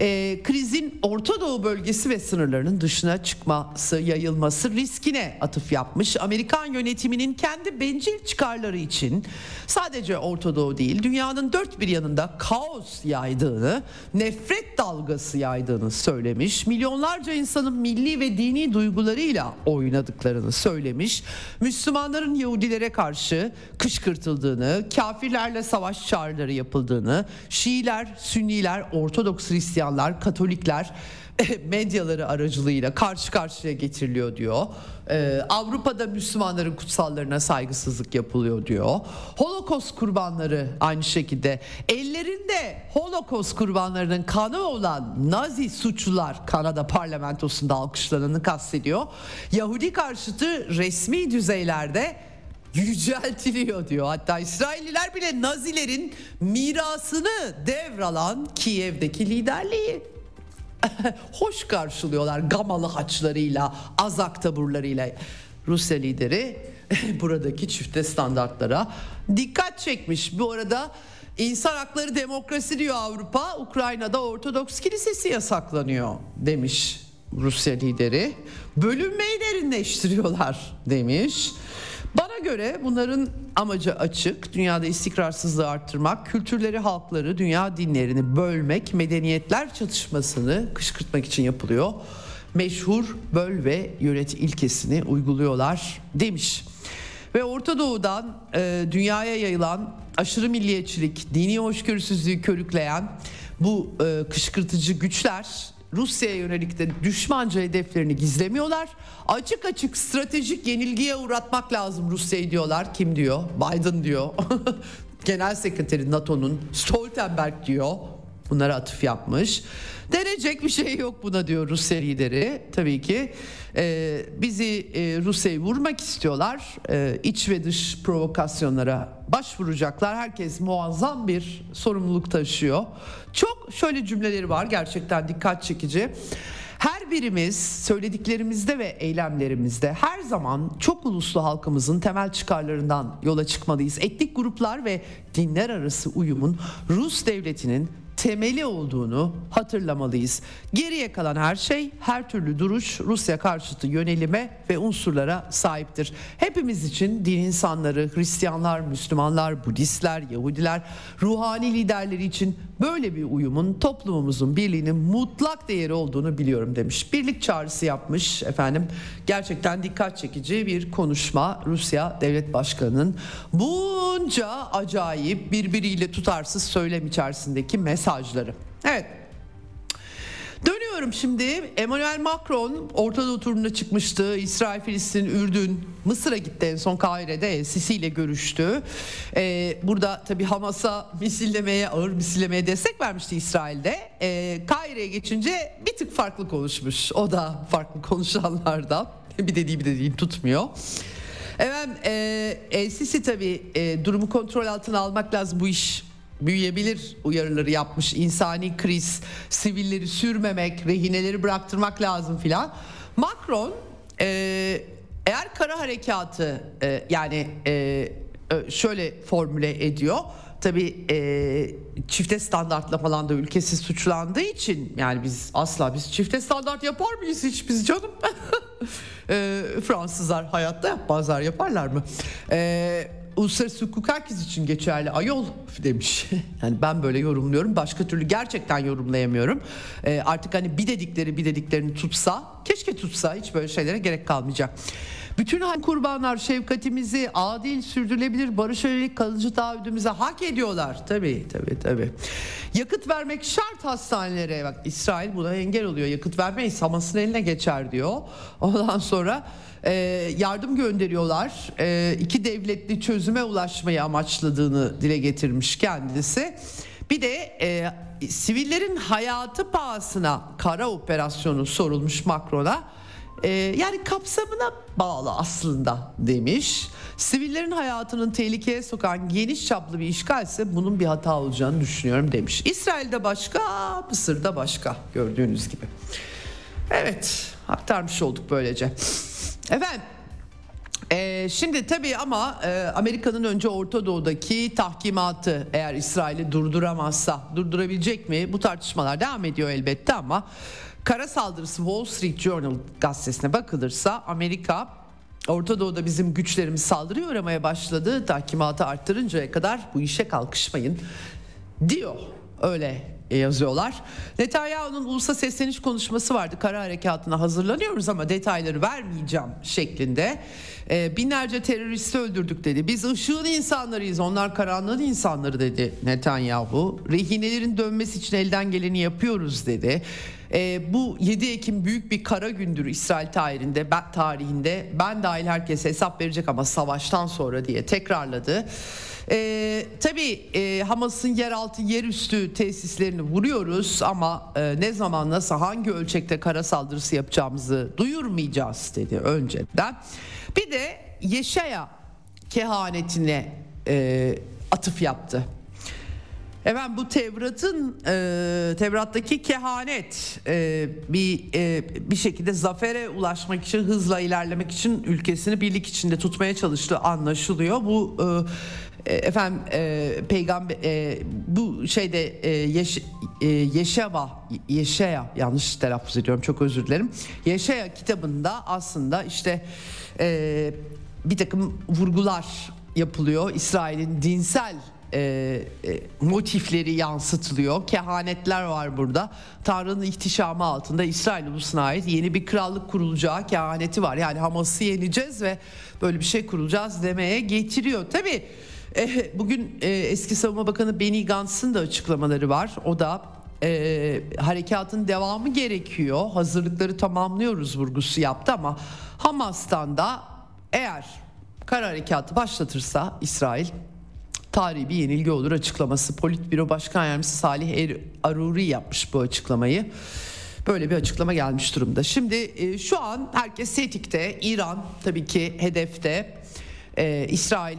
S1: e, krizin Orta Doğu bölgesi ve sınırlarının dışına çıkması, yayılması riskine atıf yapmış. Amerikan yönetiminin kendi bencil çıkarları için sadece Orta Doğu değil dünyanın dört bir yanında kaos yaydığını, nefret dalgası yaydığını söylemiş. Milyonlarca insanın milli ve dini duygularıyla oynadıklarını söylemiş. Müslümanların Yahudilere karşı kışkırtıldığını, kafirlerle savaş çağrıları yapıldığını, Şiiler, Sünniler, Ortodoks Hristiyan Hristiyanlar, Katolikler medyaları aracılığıyla karşı karşıya getiriliyor diyor. Ee, Avrupa'da Müslümanların kutsallarına saygısızlık yapılıyor diyor. Holocaust kurbanları aynı şekilde ellerinde Holocaust kurbanlarının kanı olan Nazi suçlular Kanada parlamentosunda alkışlananı kastediyor. Yahudi karşıtı resmi düzeylerde yüceltiliyor diyor. Hatta İsrailliler bile Nazilerin mirasını devralan Kiev'deki liderliği <laughs> hoş karşılıyorlar gamalı haçlarıyla, azak taburlarıyla. Rusya lideri <laughs> buradaki çifte standartlara dikkat çekmiş. Bu arada insan hakları demokrasi diyor Avrupa, Ukrayna'da Ortodoks Kilisesi yasaklanıyor demiş Rusya lideri. Bölünmeyi derinleştiriyorlar demiş. Bana göre bunların amacı açık. Dünyada istikrarsızlığı arttırmak, kültürleri, halkları, dünya dinlerini bölmek, medeniyetler çatışmasını kışkırtmak için yapılıyor. Meşhur böl ve yönet ilkesini uyguluyorlar demiş. Ve Orta Doğu'dan e, dünyaya yayılan aşırı milliyetçilik, dini hoşgörüsüzlüğü körükleyen bu e, kışkırtıcı güçler Rusya'ya yönelik de düşmanca hedeflerini gizlemiyorlar. Açık açık stratejik yenilgiye uğratmak lazım Rusya'yı diyorlar. Kim diyor? Biden diyor. <laughs> Genel Sekreteri NATO'nun Stoltenberg diyor. Bunlara atıf yapmış. Denecek bir şey yok buna diyor Rusya lideri. Tabii ki e, bizi e, Rusya'yı vurmak istiyorlar. E, iç ve dış provokasyonlara başvuracaklar. Herkes muazzam bir sorumluluk taşıyor. Çok şöyle cümleleri var gerçekten dikkat çekici. Her birimiz söylediklerimizde ve eylemlerimizde her zaman çok uluslu halkımızın temel çıkarlarından yola çıkmalıyız. Etnik gruplar ve dinler arası uyumun Rus devletinin temeli olduğunu hatırlamalıyız. Geriye kalan her şey, her türlü duruş Rusya karşıtı yönelime ve unsurlara sahiptir. Hepimiz için din insanları, Hristiyanlar, Müslümanlar, Budistler, Yahudiler, ruhani liderleri için böyle bir uyumun toplumumuzun birliğinin mutlak değeri olduğunu biliyorum demiş. Birlik çağrısı yapmış efendim. Gerçekten dikkat çekici bir konuşma Rusya Devlet Başkanı'nın bunca acayip birbiriyle tutarsız söylem içerisindeki mesajları. Evet Dönüyorum şimdi. Emmanuel Macron Orta Doğu turuna çıkmıştı. İsrail, Filistin, Ürdün, Mısır'a gitti en son Kahire'de Sisi ile görüştü. Ee, burada tabii Hamas'a misillemeye, ağır misillemeye destek vermişti İsrail'de. Ee, Kahire'ye geçince bir tık farklı konuşmuş. O da farklı konuşanlardan. <laughs> bir dediği bir dediğini tutmuyor. Efendim e, Sisi tabii e, durumu kontrol altına almak lazım bu iş büyüyebilir uyarıları yapmış. İnsani kriz, sivilleri sürmemek, rehineleri bıraktırmak lazım filan. Macron e, eğer kara harekatı e, yani e, şöyle formüle ediyor. Tabii e, çifte standartla falan da ülkesi suçlandığı için yani biz asla biz çifte standart yapar mıyız hiç biz canım? <laughs> Fransızlar hayatta yapmazlar yaparlar mı? E, uluslararası hukuk herkes için geçerli ayol demiş. <laughs> Yani ben böyle yorumluyorum. Başka türlü gerçekten yorumlayamıyorum. E, artık hani bir dedikleri bir dediklerini tutsa keşke tutsa hiç böyle şeylere gerek kalmayacak. Bütün hani kurbanlar şefkatimizi adil, sürdürülebilir, barış öğrelik kalıcı taahhüdümüze hak ediyorlar. Tabii tabii tabii. Yakıt vermek şart hastanelere. Bak İsrail buna engel oluyor. Yakıt vermeyiz Hamas'ın eline geçer diyor. Ondan sonra e, yardım gönderiyorlar. E, iki devletli çözüme ulaşmayı amaçladığını dile getirmiş kendisi. Bir de e, sivillerin hayatı pahasına kara operasyonu sorulmuş Macron'a. Ee, yani kapsamına bağlı aslında demiş. Sivillerin hayatının tehlikeye sokan geniş çaplı bir işgal ise bunun bir hata olacağını düşünüyorum demiş. İsrail'de başka, Mısır'da başka gördüğünüz gibi. Evet aktarmış olduk böylece. Efendim ee, şimdi tabii ama e, Amerika'nın önce Orta Doğu'daki tahkimatı eğer İsrail'i durduramazsa durdurabilecek mi? Bu tartışmalar devam ediyor elbette ama Kara saldırısı Wall Street Journal gazetesine bakılırsa Amerika Orta Doğu'da bizim güçlerimiz saldırıya uğramaya başladı. Tahkimatı arttırıncaya kadar bu işe kalkışmayın diyor. Öyle yazıyorlar. Netanyahu'nun ulusa sesleniş konuşması vardı. Kara harekatına hazırlanıyoruz ama detayları vermeyeceğim şeklinde. E, binlerce teröristi öldürdük dedi. Biz ışığın insanlarıyız onlar karanlığın insanları dedi Netanyahu. Rehinelerin dönmesi için elden geleni yapıyoruz dedi. E, bu 7 Ekim büyük bir kara gündür İsrail tarihinde, ben, tarihinde. Ben dahil herkes hesap verecek ama savaştan sonra diye tekrarladı. E, tabii e, Hamas'ın yeraltı yerüstü tesislerini vuruyoruz ama e, ne zaman nasıl hangi ölçekte kara saldırısı yapacağımızı duyurmayacağız dedi önceden. Bir de Yeşaya kehanetine e, atıf yaptı. Efendim bu Tevrat'ın e, Tevrat'taki kehanet e, bir e, bir şekilde zafere ulaşmak için hızla ilerlemek için ülkesini birlik içinde tutmaya çalıştığı anlaşılıyor. Bu e, efendim e, peygamber e, bu şeyde e, Yeş, e, Yeşeva Yeşaya yanlış telaffuz ediyorum çok özür dilerim. Yeşaya kitabında aslında işte e, bir takım vurgular yapılıyor İsrail'in dinsel e, e, motifleri yansıtılıyor. Kehanetler var burada. Tanrı'nın ihtişamı altında İsrail ulusuna ait yeni bir krallık kurulacağı kehaneti var. Yani Hamas'ı yeneceğiz ve böyle bir şey kurulacağız demeye getiriyor. Tabii e, bugün e, eski savunma bakanı Benny Gantz'ın da açıklamaları var. O da e, harekatın devamı gerekiyor. Hazırlıkları tamamlıyoruz vurgusu yaptı ama Hamas'tan da eğer kara harekatı başlatırsa İsrail tarihi bir yenilgi olur açıklaması. Politbüro Başkan Yardımcısı Salih er Aruri yapmış bu açıklamayı. Böyle bir açıklama gelmiş durumda. Şimdi e, şu an herkes tetikte. İran tabii ki hedefte. E, İsrail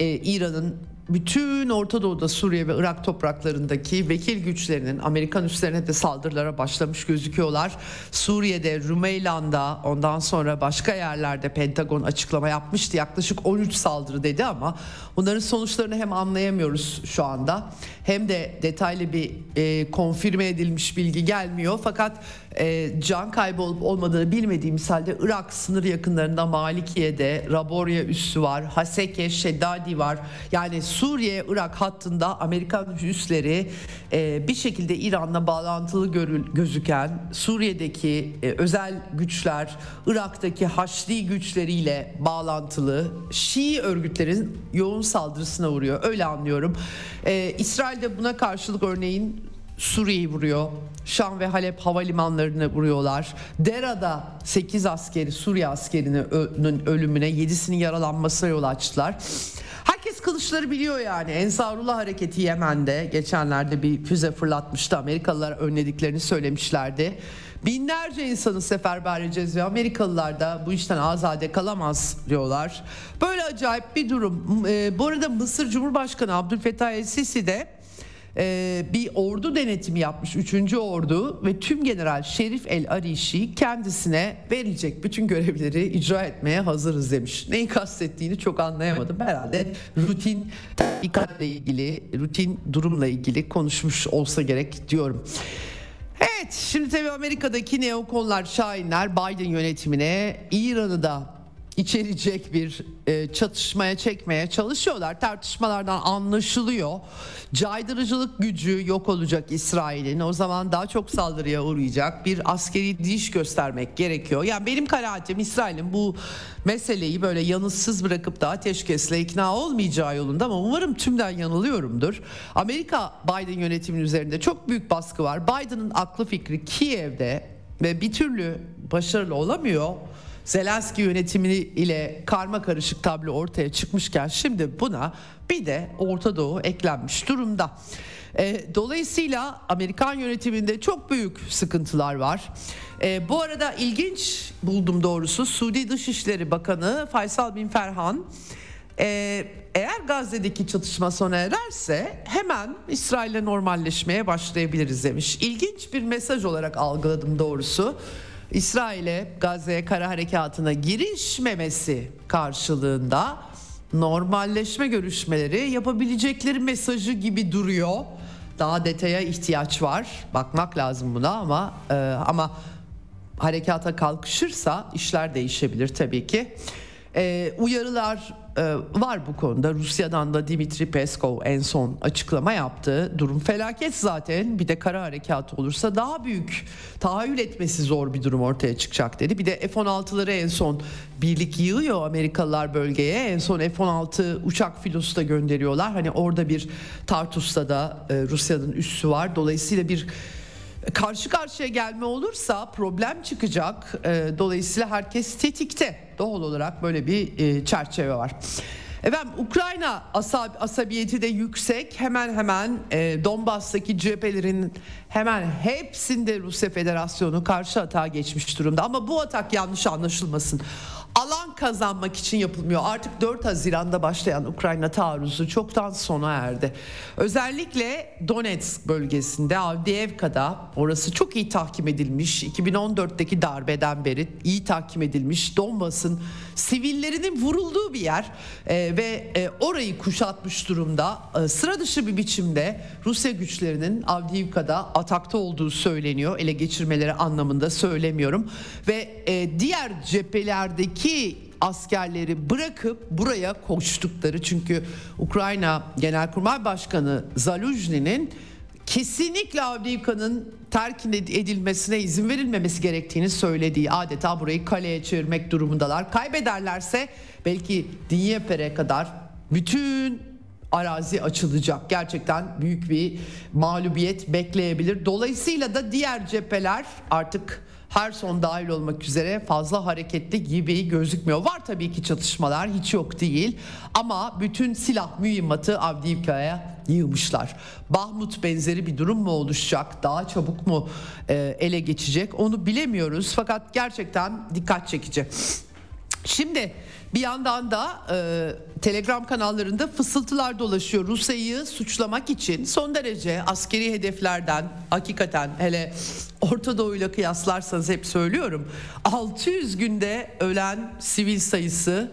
S1: e, İran'ın bütün Orta Doğu'da Suriye ve Irak topraklarındaki vekil güçlerinin Amerikan üslerine de saldırılara başlamış gözüküyorlar. Suriye'de, Rümeylan'da ondan sonra başka yerlerde Pentagon açıklama yapmıştı. Yaklaşık 13 saldırı dedi ama bunların sonuçlarını hem anlayamıyoruz şu anda hem de detaylı bir e, konfirme edilmiş bilgi gelmiyor. Fakat e, can kaybı olup olmadığını bilmediğimiz halde Irak sınır yakınlarında Malikiye'de Raborya üssü var, Haseke, Şeddadi var. Yani Suriye-Irak hattında Amerikan üsleri e, bir şekilde İran'la bağlantılı görül, gözüken Suriye'deki e, özel güçler, Irak'taki Haçlı güçleriyle bağlantılı Şii örgütlerin yoğun saldırısına uğruyor. Öyle anlıyorum. E, İsrail de buna karşılık örneğin Suriye'yi vuruyor. Şam ve Halep havalimanlarını vuruyorlar. Dera'da 8 askeri Suriye askerinin ölümüne 7'sinin yaralanmasına yol açtılar. Herkes kılıçları biliyor yani. Ensarullah hareketi Yemen'de geçenlerde bir füze fırlatmıştı. Amerikalılar önlediklerini söylemişlerdi. Binlerce insanı seferber edeceğiz ve Amerikalılar da bu işten azade kalamaz diyorlar. Böyle acayip bir durum. Ee, bu arada Mısır Cumhurbaşkanı Abdülfettah El-Sisi de e, bir ordu denetimi yapmış 3. ordu ve tüm general Şerif El Arişi kendisine verilecek bütün görevleri icra etmeye hazırız demiş. Neyi kastettiğini çok anlayamadım. Herhalde rutin dikkatle ilgili, rutin durumla ilgili konuşmuş olsa gerek diyorum. Evet şimdi tabii Amerika'daki neokonlar, şahinler Biden yönetimine İran'ı da içerecek bir e, çatışmaya çekmeye çalışıyorlar. Tartışmalardan anlaşılıyor. Caydırıcılık gücü yok olacak İsrail'in. O zaman daha çok saldırıya uğrayacak. Bir askeri diş göstermek gerekiyor. Yani benim kanaatim İsrail'in bu meseleyi böyle yanıtsız bırakıp da ateşkesle ikna olmayacağı yolunda ama umarım tümden yanılıyorumdur. Amerika Biden yönetiminin üzerinde çok büyük baskı var. Biden'ın aklı fikri Kiev'de ve bir türlü başarılı olamıyor. Zelenski yönetimi ile karma karışık tablo ortaya çıkmışken şimdi buna bir de Orta Doğu eklenmiş durumda. E, dolayısıyla Amerikan yönetiminde çok büyük sıkıntılar var. E, bu arada ilginç buldum doğrusu Suudi Dışişleri Bakanı Faysal Bin Ferhan e, eğer Gazze'deki çatışma sona ererse hemen İsrail'le normalleşmeye başlayabiliriz demiş. İlginç bir mesaj olarak algıladım doğrusu. İsrail'e Gazze'ye kara harekatına girişmemesi karşılığında normalleşme görüşmeleri yapabilecekleri mesajı gibi duruyor. Daha detaya ihtiyaç var. Bakmak lazım buna ama e, ama harekata kalkışırsa işler değişebilir tabii ki. E, uyarılar e, var bu konuda. Rusya'dan da Dimitri Peskov en son açıklama yaptı. Durum felaket zaten. Bir de kara harekatı olursa daha büyük tahayyül etmesi zor bir durum ortaya çıkacak dedi. Bir de F-16'ları en son birlik yığıyor Amerikalılar bölgeye. En son F-16 uçak filosu da gönderiyorlar. Hani orada bir Tartus'ta da e, Rusya'nın üssü var. Dolayısıyla bir karşı karşıya gelme olursa problem çıkacak. E, dolayısıyla herkes tetikte. Doğal olarak böyle bir e, çerçeve var. Efendim Ukrayna asab asabiyeti de yüksek. Hemen hemen e, Donbas'taki cephelerin hemen hepsinde Rusya Federasyonu karşı atağa geçmiş durumda. Ama bu atak yanlış anlaşılmasın alan kazanmak için yapılmıyor. Artık 4 Haziran'da başlayan Ukrayna taarruzu çoktan sona erdi. Özellikle Donetsk bölgesinde Avdiivka'da orası çok iyi tahkim edilmiş. 2014'teki darbeden beri iyi tahkim edilmiş. Donbas'ın sivillerinin vurulduğu bir yer e, ve e, orayı kuşatmış durumda. E, sıra dışı bir biçimde Rusya güçlerinin Avdiivka'da atakta olduğu söyleniyor. Ele geçirmeleri anlamında söylemiyorum. Ve e, diğer cephelerdeki askerleri bırakıp buraya koştukları çünkü Ukrayna Genelkurmay Başkanı Zaluzhny'nin kesinlikle Avdiivka'nın terk edilmesine izin verilmemesi gerektiğini söylediği adeta burayı kaleye çevirmek durumundalar. Kaybederlerse belki Dnieper'e kadar bütün arazi açılacak. Gerçekten büyük bir mağlubiyet bekleyebilir. Dolayısıyla da diğer cepheler artık her son dahil olmak üzere fazla hareketli gibi gözükmüyor. Var tabii ki çatışmalar hiç yok değil ama bütün silah mühimmatı Avdiivka'ya yığmışlar. Bahmut benzeri bir durum mu oluşacak? Daha çabuk mu e, ele geçecek? Onu bilemiyoruz fakat gerçekten dikkat çekici. Şimdi bir yandan da e, Telegram kanallarında fısıltılar dolaşıyor. Rusya'yı suçlamak için son derece askeri hedeflerden hakikaten hele Orta Doğu ile kıyaslarsanız hep söylüyorum 600 günde ölen sivil sayısı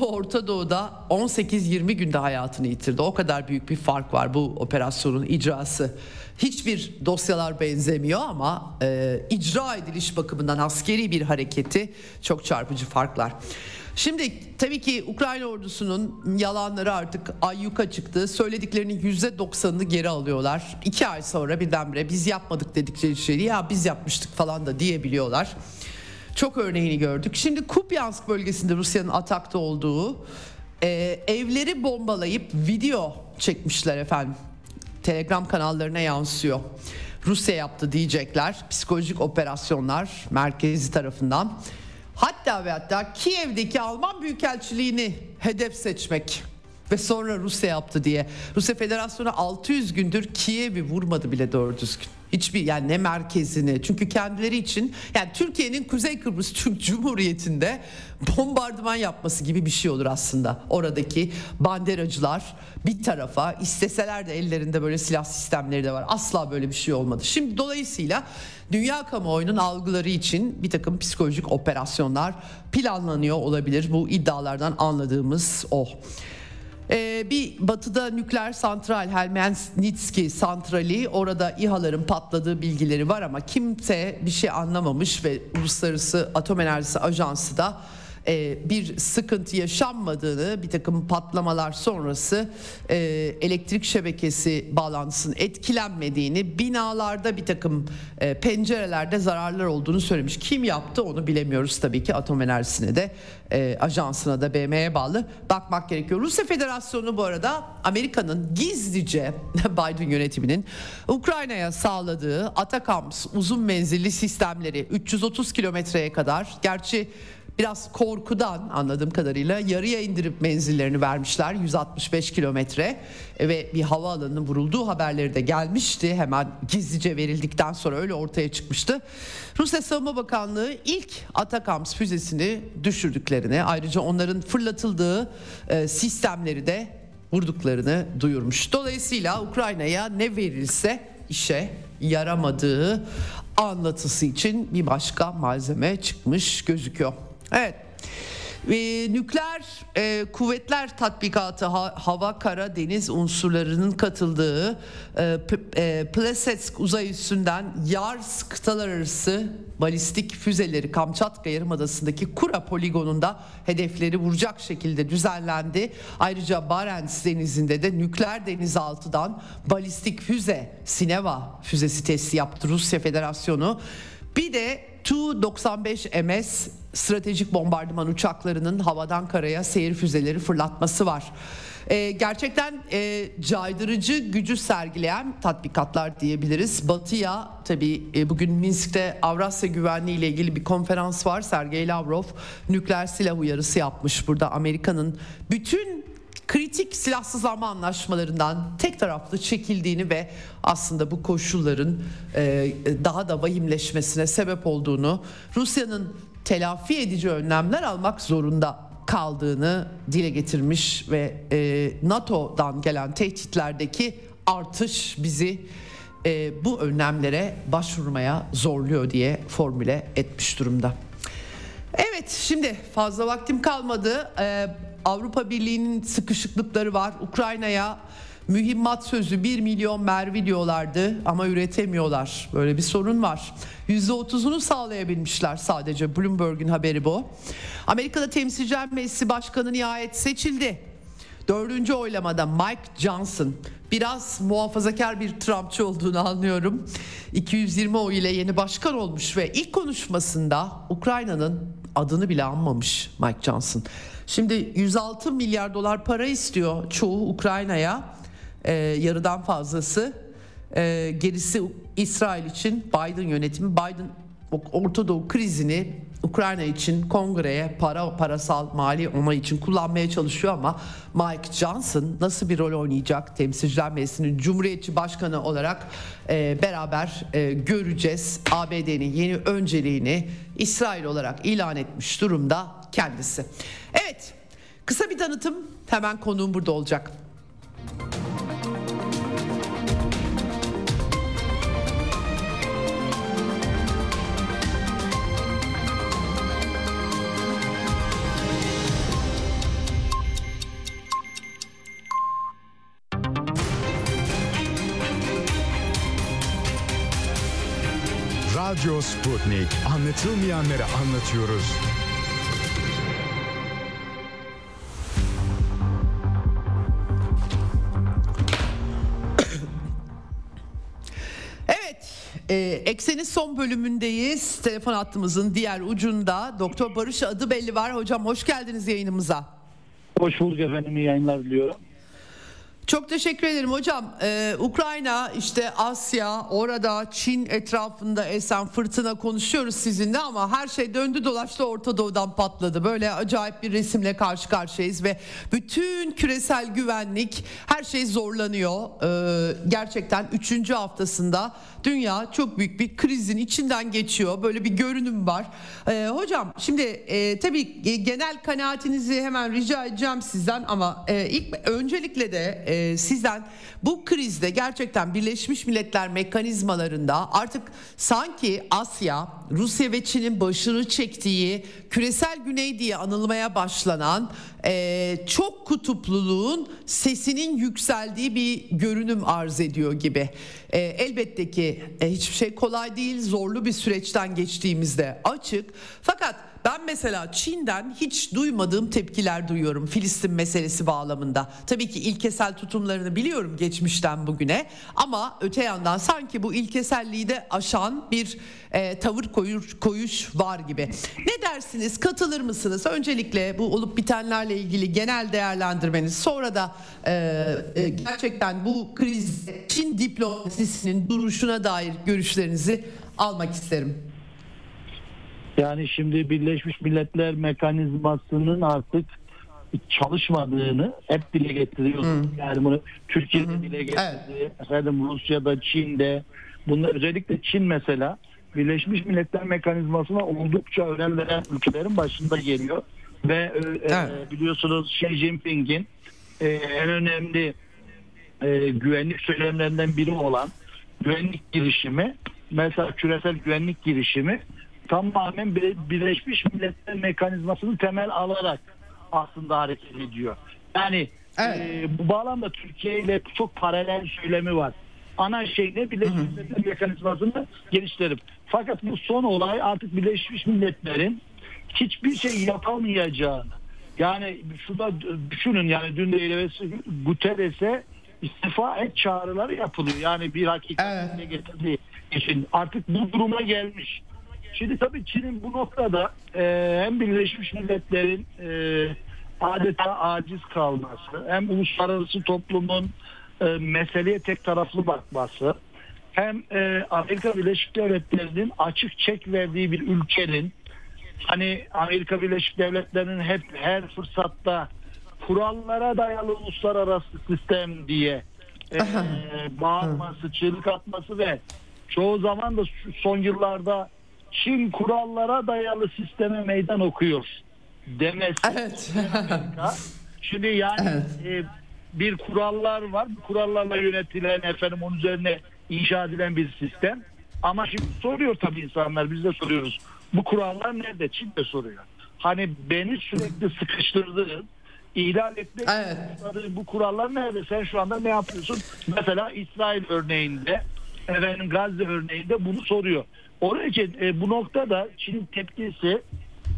S1: Orta Doğu'da 18-20 günde hayatını yitirdi. O kadar büyük bir fark var bu operasyonun icrası. Hiçbir dosyalar benzemiyor ama e, icra ediliş bakımından askeri bir hareketi çok çarpıcı farklar. Şimdi tabii ki Ukrayna ordusunun yalanları artık ayyuka çıktı. Söylediklerinin %90'ını geri alıyorlar. İki ay sonra birdenbire biz yapmadık dedikleri şeyi ya biz yapmıştık falan da diyebiliyorlar. Çok örneğini gördük. Şimdi Kupyansk bölgesinde Rusya'nın atakta olduğu e, evleri bombalayıp video çekmişler efendim. Telegram kanallarına yansıyor. Rusya yaptı diyecekler. Psikolojik operasyonlar merkezi tarafından. Hatta ve hatta Kiev'deki Alman Büyükelçiliğini hedef seçmek ve sonra Rusya yaptı diye. Rusya Federasyonu 600 gündür Kiev'i vurmadı bile doğru düzgün. Hiçbir yani ne merkezini çünkü kendileri için yani Türkiye'nin Kuzey Kıbrıs <laughs> Türk Cumhuriyeti'nde bombardıman yapması gibi bir şey olur aslında. Oradaki banderacılar bir tarafa isteseler de ellerinde böyle silah sistemleri de var. Asla böyle bir şey olmadı. Şimdi dolayısıyla dünya kamuoyunun algıları için bir takım psikolojik operasyonlar planlanıyor olabilir. Bu iddialardan anladığımız o. Ee, bir batıda nükleer santral Helmensnitski santrali. Orada İHA'ların patladığı bilgileri var ama kimse bir şey anlamamış ve Uluslararası Atom Enerjisi Ajansı da e, bir sıkıntı yaşanmadığını bir takım patlamalar sonrası e, elektrik şebekesi bağlantısının etkilenmediğini binalarda bir takım e, pencerelerde zararlar olduğunu söylemiş. Kim yaptı onu bilemiyoruz tabii ki atom enerjisine de ajansına da BM'ye bağlı bakmak gerekiyor. Rusya Federasyonu bu arada Amerika'nın gizlice <laughs> Biden yönetiminin Ukrayna'ya sağladığı Atakams uzun menzilli sistemleri 330 kilometreye kadar gerçi biraz korkudan anladığım kadarıyla yarıya indirip menzillerini vermişler 165 kilometre ve bir havaalanının vurulduğu haberleri de gelmişti hemen gizlice verildikten sonra öyle ortaya çıkmıştı. Rusya Savunma Bakanlığı ilk Atakams füzesini düşürdüklerini ayrıca onların fırlatıldığı e, sistemleri de vurduklarını duyurmuş. Dolayısıyla Ukrayna'ya ne verilse işe yaramadığı anlatısı için bir başka malzeme çıkmış gözüküyor. Evet. Ee, nükleer e, kuvvetler tatbikatı ha, hava, kara, deniz unsurlarının katıldığı e, e, Plesetsk uzay üssünden Yars kıtalar arası balistik füzeleri Kamçatka Yarımadası'ndaki Kura poligonunda hedefleri vuracak şekilde düzenlendi. Ayrıca Barents Denizi'nde de nükleer denizaltıdan balistik füze Sineva füzesi testi yaptı Rusya Federasyonu. Bir de Tu-95MS stratejik bombardıman uçaklarının havadan karaya seyir füzeleri fırlatması var. Ee, gerçekten e, caydırıcı gücü sergileyen tatbikatlar diyebiliriz. Batı'ya tabii e, bugün Minsk'te Avrasya güvenliği ile ilgili bir konferans var. Sergey Lavrov nükleer silah uyarısı yapmış burada Amerika'nın bütün kritik silahsızlanma anlaşmalarından tek taraflı çekildiğini ve aslında bu koşulların e, daha da vahimleşmesine sebep olduğunu Rusya'nın telafi edici önlemler almak zorunda kaldığını dile getirmiş ve e, NATO'dan gelen tehditlerdeki artış bizi e, bu önlemlere başvurmaya zorluyor diye formüle etmiş durumda. Evet şimdi fazla vaktim kalmadı. Ee, Avrupa Birliği'nin sıkışıklıkları var. Ukrayna'ya Mühimmat sözü 1 milyon mermi diyorlardı ama üretemiyorlar. Böyle bir sorun var. %30'unu sağlayabilmişler sadece. Bloomberg'un haberi bu. Amerika'da Temsilciler Meclisi Başkanı nihayet seçildi. Dördüncü oylamada Mike Johnson biraz muhafazakar bir Trumpçı olduğunu anlıyorum. 220 oy ile yeni başkan olmuş ve ilk konuşmasında Ukrayna'nın adını bile anmamış Mike Johnson. Şimdi 106 milyar dolar para istiyor çoğu Ukrayna'ya e, yarıdan fazlası. E, gerisi İsrail için Biden yönetimi Biden Orta Doğu krizini Ukrayna için kongreye para parasal mali onay için kullanmaya çalışıyor ama Mike Johnson nasıl bir rol oynayacak Temsilciler Meclisi'nin Cumhuriyetçi Başkanı olarak e, beraber e, göreceğiz. ABD'nin yeni önceliğini İsrail olarak ilan etmiş durumda kendisi. Evet kısa bir tanıtım hemen konuğum burada olacak.
S2: Radyo Sputnik. Anlatılmayanları anlatıyoruz.
S1: Evet, e, Eksen'in son bölümündeyiz. Telefon hattımızın diğer ucunda Doktor Barış Adıbelli var. Hocam hoş geldiniz yayınımıza.
S3: Hoş bulduk efendim. İyi yayınlar diliyorum.
S1: Çok teşekkür ederim hocam. Ee, Ukrayna, işte Asya, orada Çin etrafında esen fırtına konuşuyoruz sizinle ama her şey döndü dolaştı Orta Doğu'dan patladı. Böyle acayip bir resimle karşı karşıyayız ve bütün küresel güvenlik her şey zorlanıyor. Ee, gerçekten 3. haftasında dünya çok büyük bir krizin içinden geçiyor. Böyle bir görünüm var. Ee, hocam şimdi e, tabii genel kanaatinizi hemen rica edeceğim sizden ama e, ilk öncelikle de e, sizden bu krizde gerçekten Birleşmiş Milletler mekanizmalarında artık sanki Asya, Rusya ve Çin'in başını çektiği küresel güney diye anılmaya başlanan e, çok kutupluluğun sesinin yükseldiği bir görünüm arz ediyor gibi. E, elbette ki e, hiçbir şey kolay değil, zorlu bir süreçten geçtiğimizde açık. Fakat ben mesela Çin'den hiç duymadığım tepkiler duyuyorum Filistin meselesi bağlamında. Tabii ki ilkesel tutumlarını biliyorum geçmişten bugüne ama öte yandan sanki bu ilkeselliği de aşan bir e, tavır koyuş, koyuş var gibi. Ne dersiniz? Katılır mısınız? Öncelikle bu olup bitenlerle ilgili genel değerlendirmeniz sonra da e, e, gerçekten bu kriz Çin diplomasisinin duruşuna dair görüşlerinizi almak isterim.
S3: Yani şimdi Birleşmiş Milletler mekanizmasının artık çalışmadığını hep dile getiriyoruz. Hmm. Yani bunu Türkiye'de hmm. dile getirdi. Evet. Efendim Rusya'da, Çin'de. Bunlar özellikle Çin mesela Birleşmiş Milletler mekanizmasına oldukça önem veren ülkelerin başında geliyor. Ve e, e, evet. biliyorsunuz Xi Jinping'in e, en önemli e, güvenlik söylemlerinden biri olan güvenlik girişimi mesela küresel güvenlik girişimi tamamen Birleşmiş Milletler mekanizmasını temel alarak aslında hareket ediyor. Yani evet. e, bu bağlamda Türkiye ile çok paralel söylemi var. Ana şey ne Birleşmiş Milletler mekanizmasını geliştirelim. Fakat bu son olay artık Birleşmiş Milletler'in hiçbir şey yapamayacağını yani şurada düşünün yani dün de Guterres'e istifa et çağrıları yapılıyor. Yani bir hakikat evet. getirdiği için artık bu duruma gelmiş. Şimdi tabii Çin'in bu noktada e, hem Birleşmiş Milletler'in e, adeta aciz kalması hem uluslararası toplumun e, meseleye tek taraflı bakması hem e, Amerika Birleşik Devletleri'nin açık çek verdiği bir ülkenin hani Amerika Birleşik Devletleri'nin hep her fırsatta kurallara dayalı uluslararası sistem diye e, bağırması, çığlık atması ve çoğu zaman da son yıllarda Çin kurallara dayalı sisteme meydan okuyor demesi.
S1: Evet.
S3: Şimdi yani evet. e, bir kurallar var. Kurallarla yönetilen efendim onun üzerine inşa edilen bir sistem. Ama şimdi soruyor tabii insanlar biz de soruyoruz. Bu kurallar nerede? Çin de soruyor. Hani beni sürekli sıkıştırdığın ihlal etmek
S1: Evet.
S3: bu kurallar nerede? Sen şu anda ne yapıyorsun? Mesela İsrail örneğinde efendim Gazze örneğinde bunu soruyor. Onun için e, bu noktada Çin'in tepkisi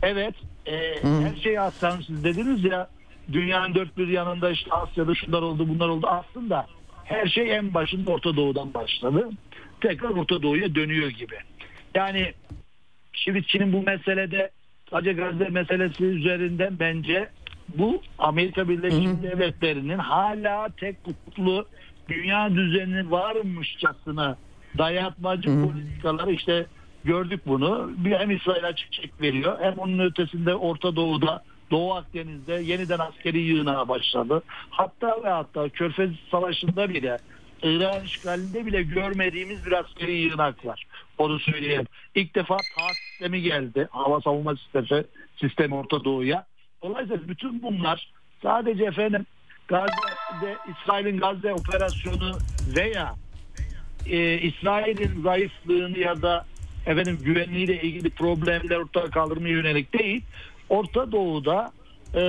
S3: evet e, her şeyi aslan siz dediniz ya dünyanın dört bir yanında işte Asya'da şunlar oldu bunlar oldu aslında her şey en başında Orta Doğu'dan başladı. Tekrar Orta Doğu'ya dönüyor gibi. Yani şimdi Çin'in bu meselede sadece Gazze meselesi üzerinden bence bu Amerika Birleşik Devletleri'nin hala tek kutuplu dünya düzeni varmışçasına dayatmacı politikaları işte gördük bunu. Bir hem İsrail açık çek veriyor hem onun ötesinde Orta Doğu'da Doğu Akdeniz'de yeniden askeri yığınağa başladı. Hatta ve hatta Körfez Savaşı'nda bile İran işgalinde bile görmediğimiz bir askeri yığınak var. Onu söyleyeyim. İlk defa TAS sistemi geldi. Hava savunma sistemi, sistemi Orta Doğu'ya. Dolayısıyla bütün bunlar sadece efendim Gazze'de İsrail'in Gazze operasyonu veya e, İsrail'in zayıflığını ya da efendim güvenliğiyle ilgili problemler ortadan kaldırmaya yönelik değil. Orta Doğu'da e,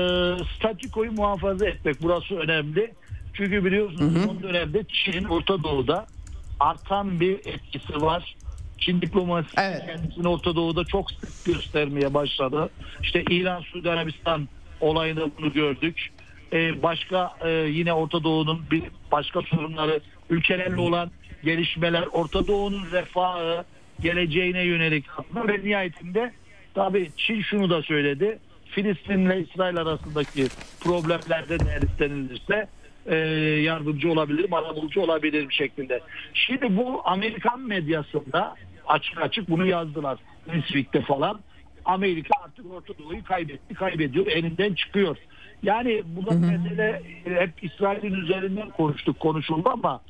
S3: statükoyu muhafaza etmek burası önemli. Çünkü biliyorsunuz son dönemde Çin Orta Doğu'da artan bir etkisi var. Çin diplomasisi
S1: Evet.
S3: kendisini Orta Doğu'da çok sık göstermeye başladı. İşte İran, Suudi Arabistan olayında bunu gördük. Ee, başka e, yine Orta Doğu'nun bir başka sorunları ülkelerle olan gelişmeler, Orta Doğu'nun refahı, geleceğine yönelik aslında ve nihayetinde tabii Çin şunu da söyledi. Filistin'le İsrail arasındaki problemlerde eğer istenilirse e, yardımcı olabilirim, arabulucu olabilirim şeklinde. Şimdi bu Amerikan medyasında açık açık bunu yazdılar. Newsweek'te falan. Amerika artık Orta Doğu'yu kaybetti, kaybediyor, elinden çıkıyor. Yani bu da mesele e, hep İsrail'in üzerinden konuştuk, konuşuldu ama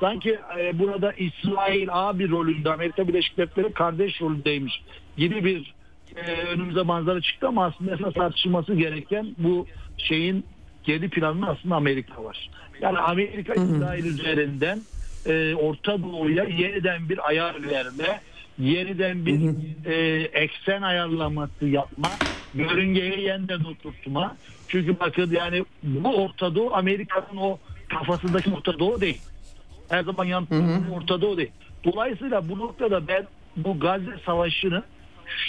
S3: sanki e, burada İsrail abi rolünde Amerika Birleşik Devletleri kardeş rolündeymiş gibi bir e, önümüze manzara çıktı ama aslında esas tartışılması gereken bu şeyin geri planında aslında Amerika var. Yani Amerika İsrail üzerinden e, Orta Doğu'ya yeniden bir ayar verme, yeniden bir e, eksen ayarlaması yapma, yörüngeye yeniden oturtma. Çünkü bakın yani bu Orta Doğu Amerika'nın o kafasındaki Orta Doğu değil. Her zaman yanıtlanan Orta Doğu değil. Dolayısıyla bu noktada ben bu Gazze Savaşı'nın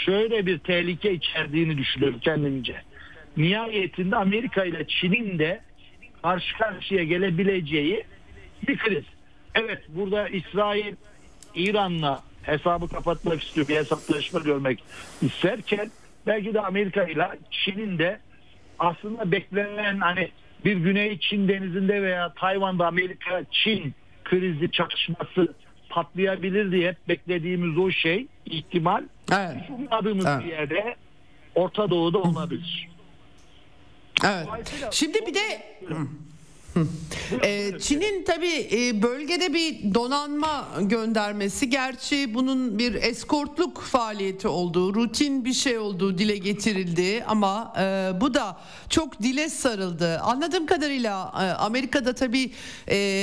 S3: şöyle bir tehlike içerdiğini düşünüyorum kendimce. Nihayetinde Amerika ile Çin'in de karşı karşıya gelebileceği bir kriz. Evet burada İsrail İran'la hesabı kapatmak istiyor. Bir hesaplaşma görmek isterken belki de Amerika ile Çin'in de aslında beklenen hani bir Güney Çin denizinde veya Tayvan'da Amerika Çin krizi çatışması patlayabilir diye hep beklediğimiz o şey ihtimal
S1: Evet.
S3: ummadığımız
S1: Evet.
S3: bir yerde Orta Doğu'da olabilir.
S1: Evet. Şimdi bir de Ee, Çin'in tabii e, bölgede bir donanma göndermesi gerçi bunun bir eskortluk faaliyeti olduğu rutin bir şey olduğu dile getirildi ama e, bu da çok dile sarıldı. Anladığım kadarıyla e, Amerika'da tabii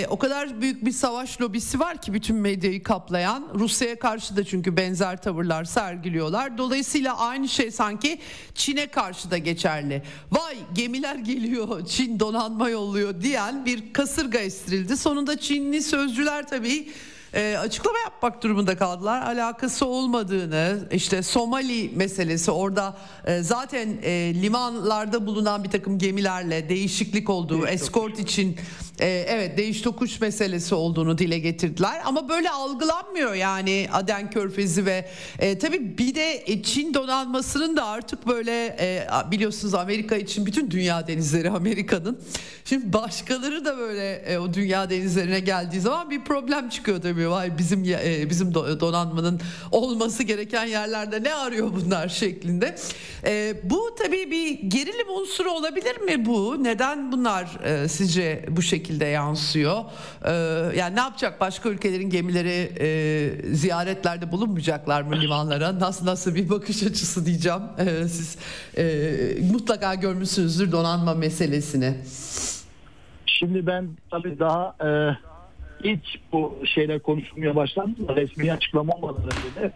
S1: o kadar büyük bir savaş lobisi var ki bütün medyayı kaplayan Rusya'ya karşı da çünkü benzer tavırlar sergiliyorlar. Dolayısıyla aynı şey sanki Çin'e karşı da geçerli. Vay gemiler geliyor Çin donanma yolluyor diyen bir kasırga estirildi. Sonunda Çinli sözcüler tabii e, açıklama yapmak durumunda kaldılar. Alakası olmadığını işte Somali meselesi orada e, zaten e, limanlarda bulunan bir takım gemilerle değişiklik olduğu eskort için e, evet değiş tokuş meselesi olduğunu dile getirdiler. Ama böyle algılanmıyor yani Aden Körfezi ve e, tabii bir de e, Çin donanmasının da artık böyle e, biliyorsunuz Amerika için bütün dünya denizleri Amerika'nın. Şimdi başkaları da böyle e, o dünya denizlerine geldiği zaman bir problem çıkıyor tabii. Vay bizim e, bizim do- donanmanın olması gereken yerlerde ne arıyor bunlar şeklinde. E, bu tabii bir gerilim unsuru olabilir mi bu? Neden bunlar e, sizce bu şekilde yansıyor? E, yani ne yapacak başka ülkelerin gemileri e, ziyaretlerde bulunmayacaklar mı limanlara? Nasıl nasıl bir bakış açısı diyeceğim. E, siz e, mutlaka görmüşsünüzdür donanma meselesini.
S3: Şimdi ben tabii daha e, hiç bu şeyler konuşulmaya başlandı da resmi açıklama olmadan önce de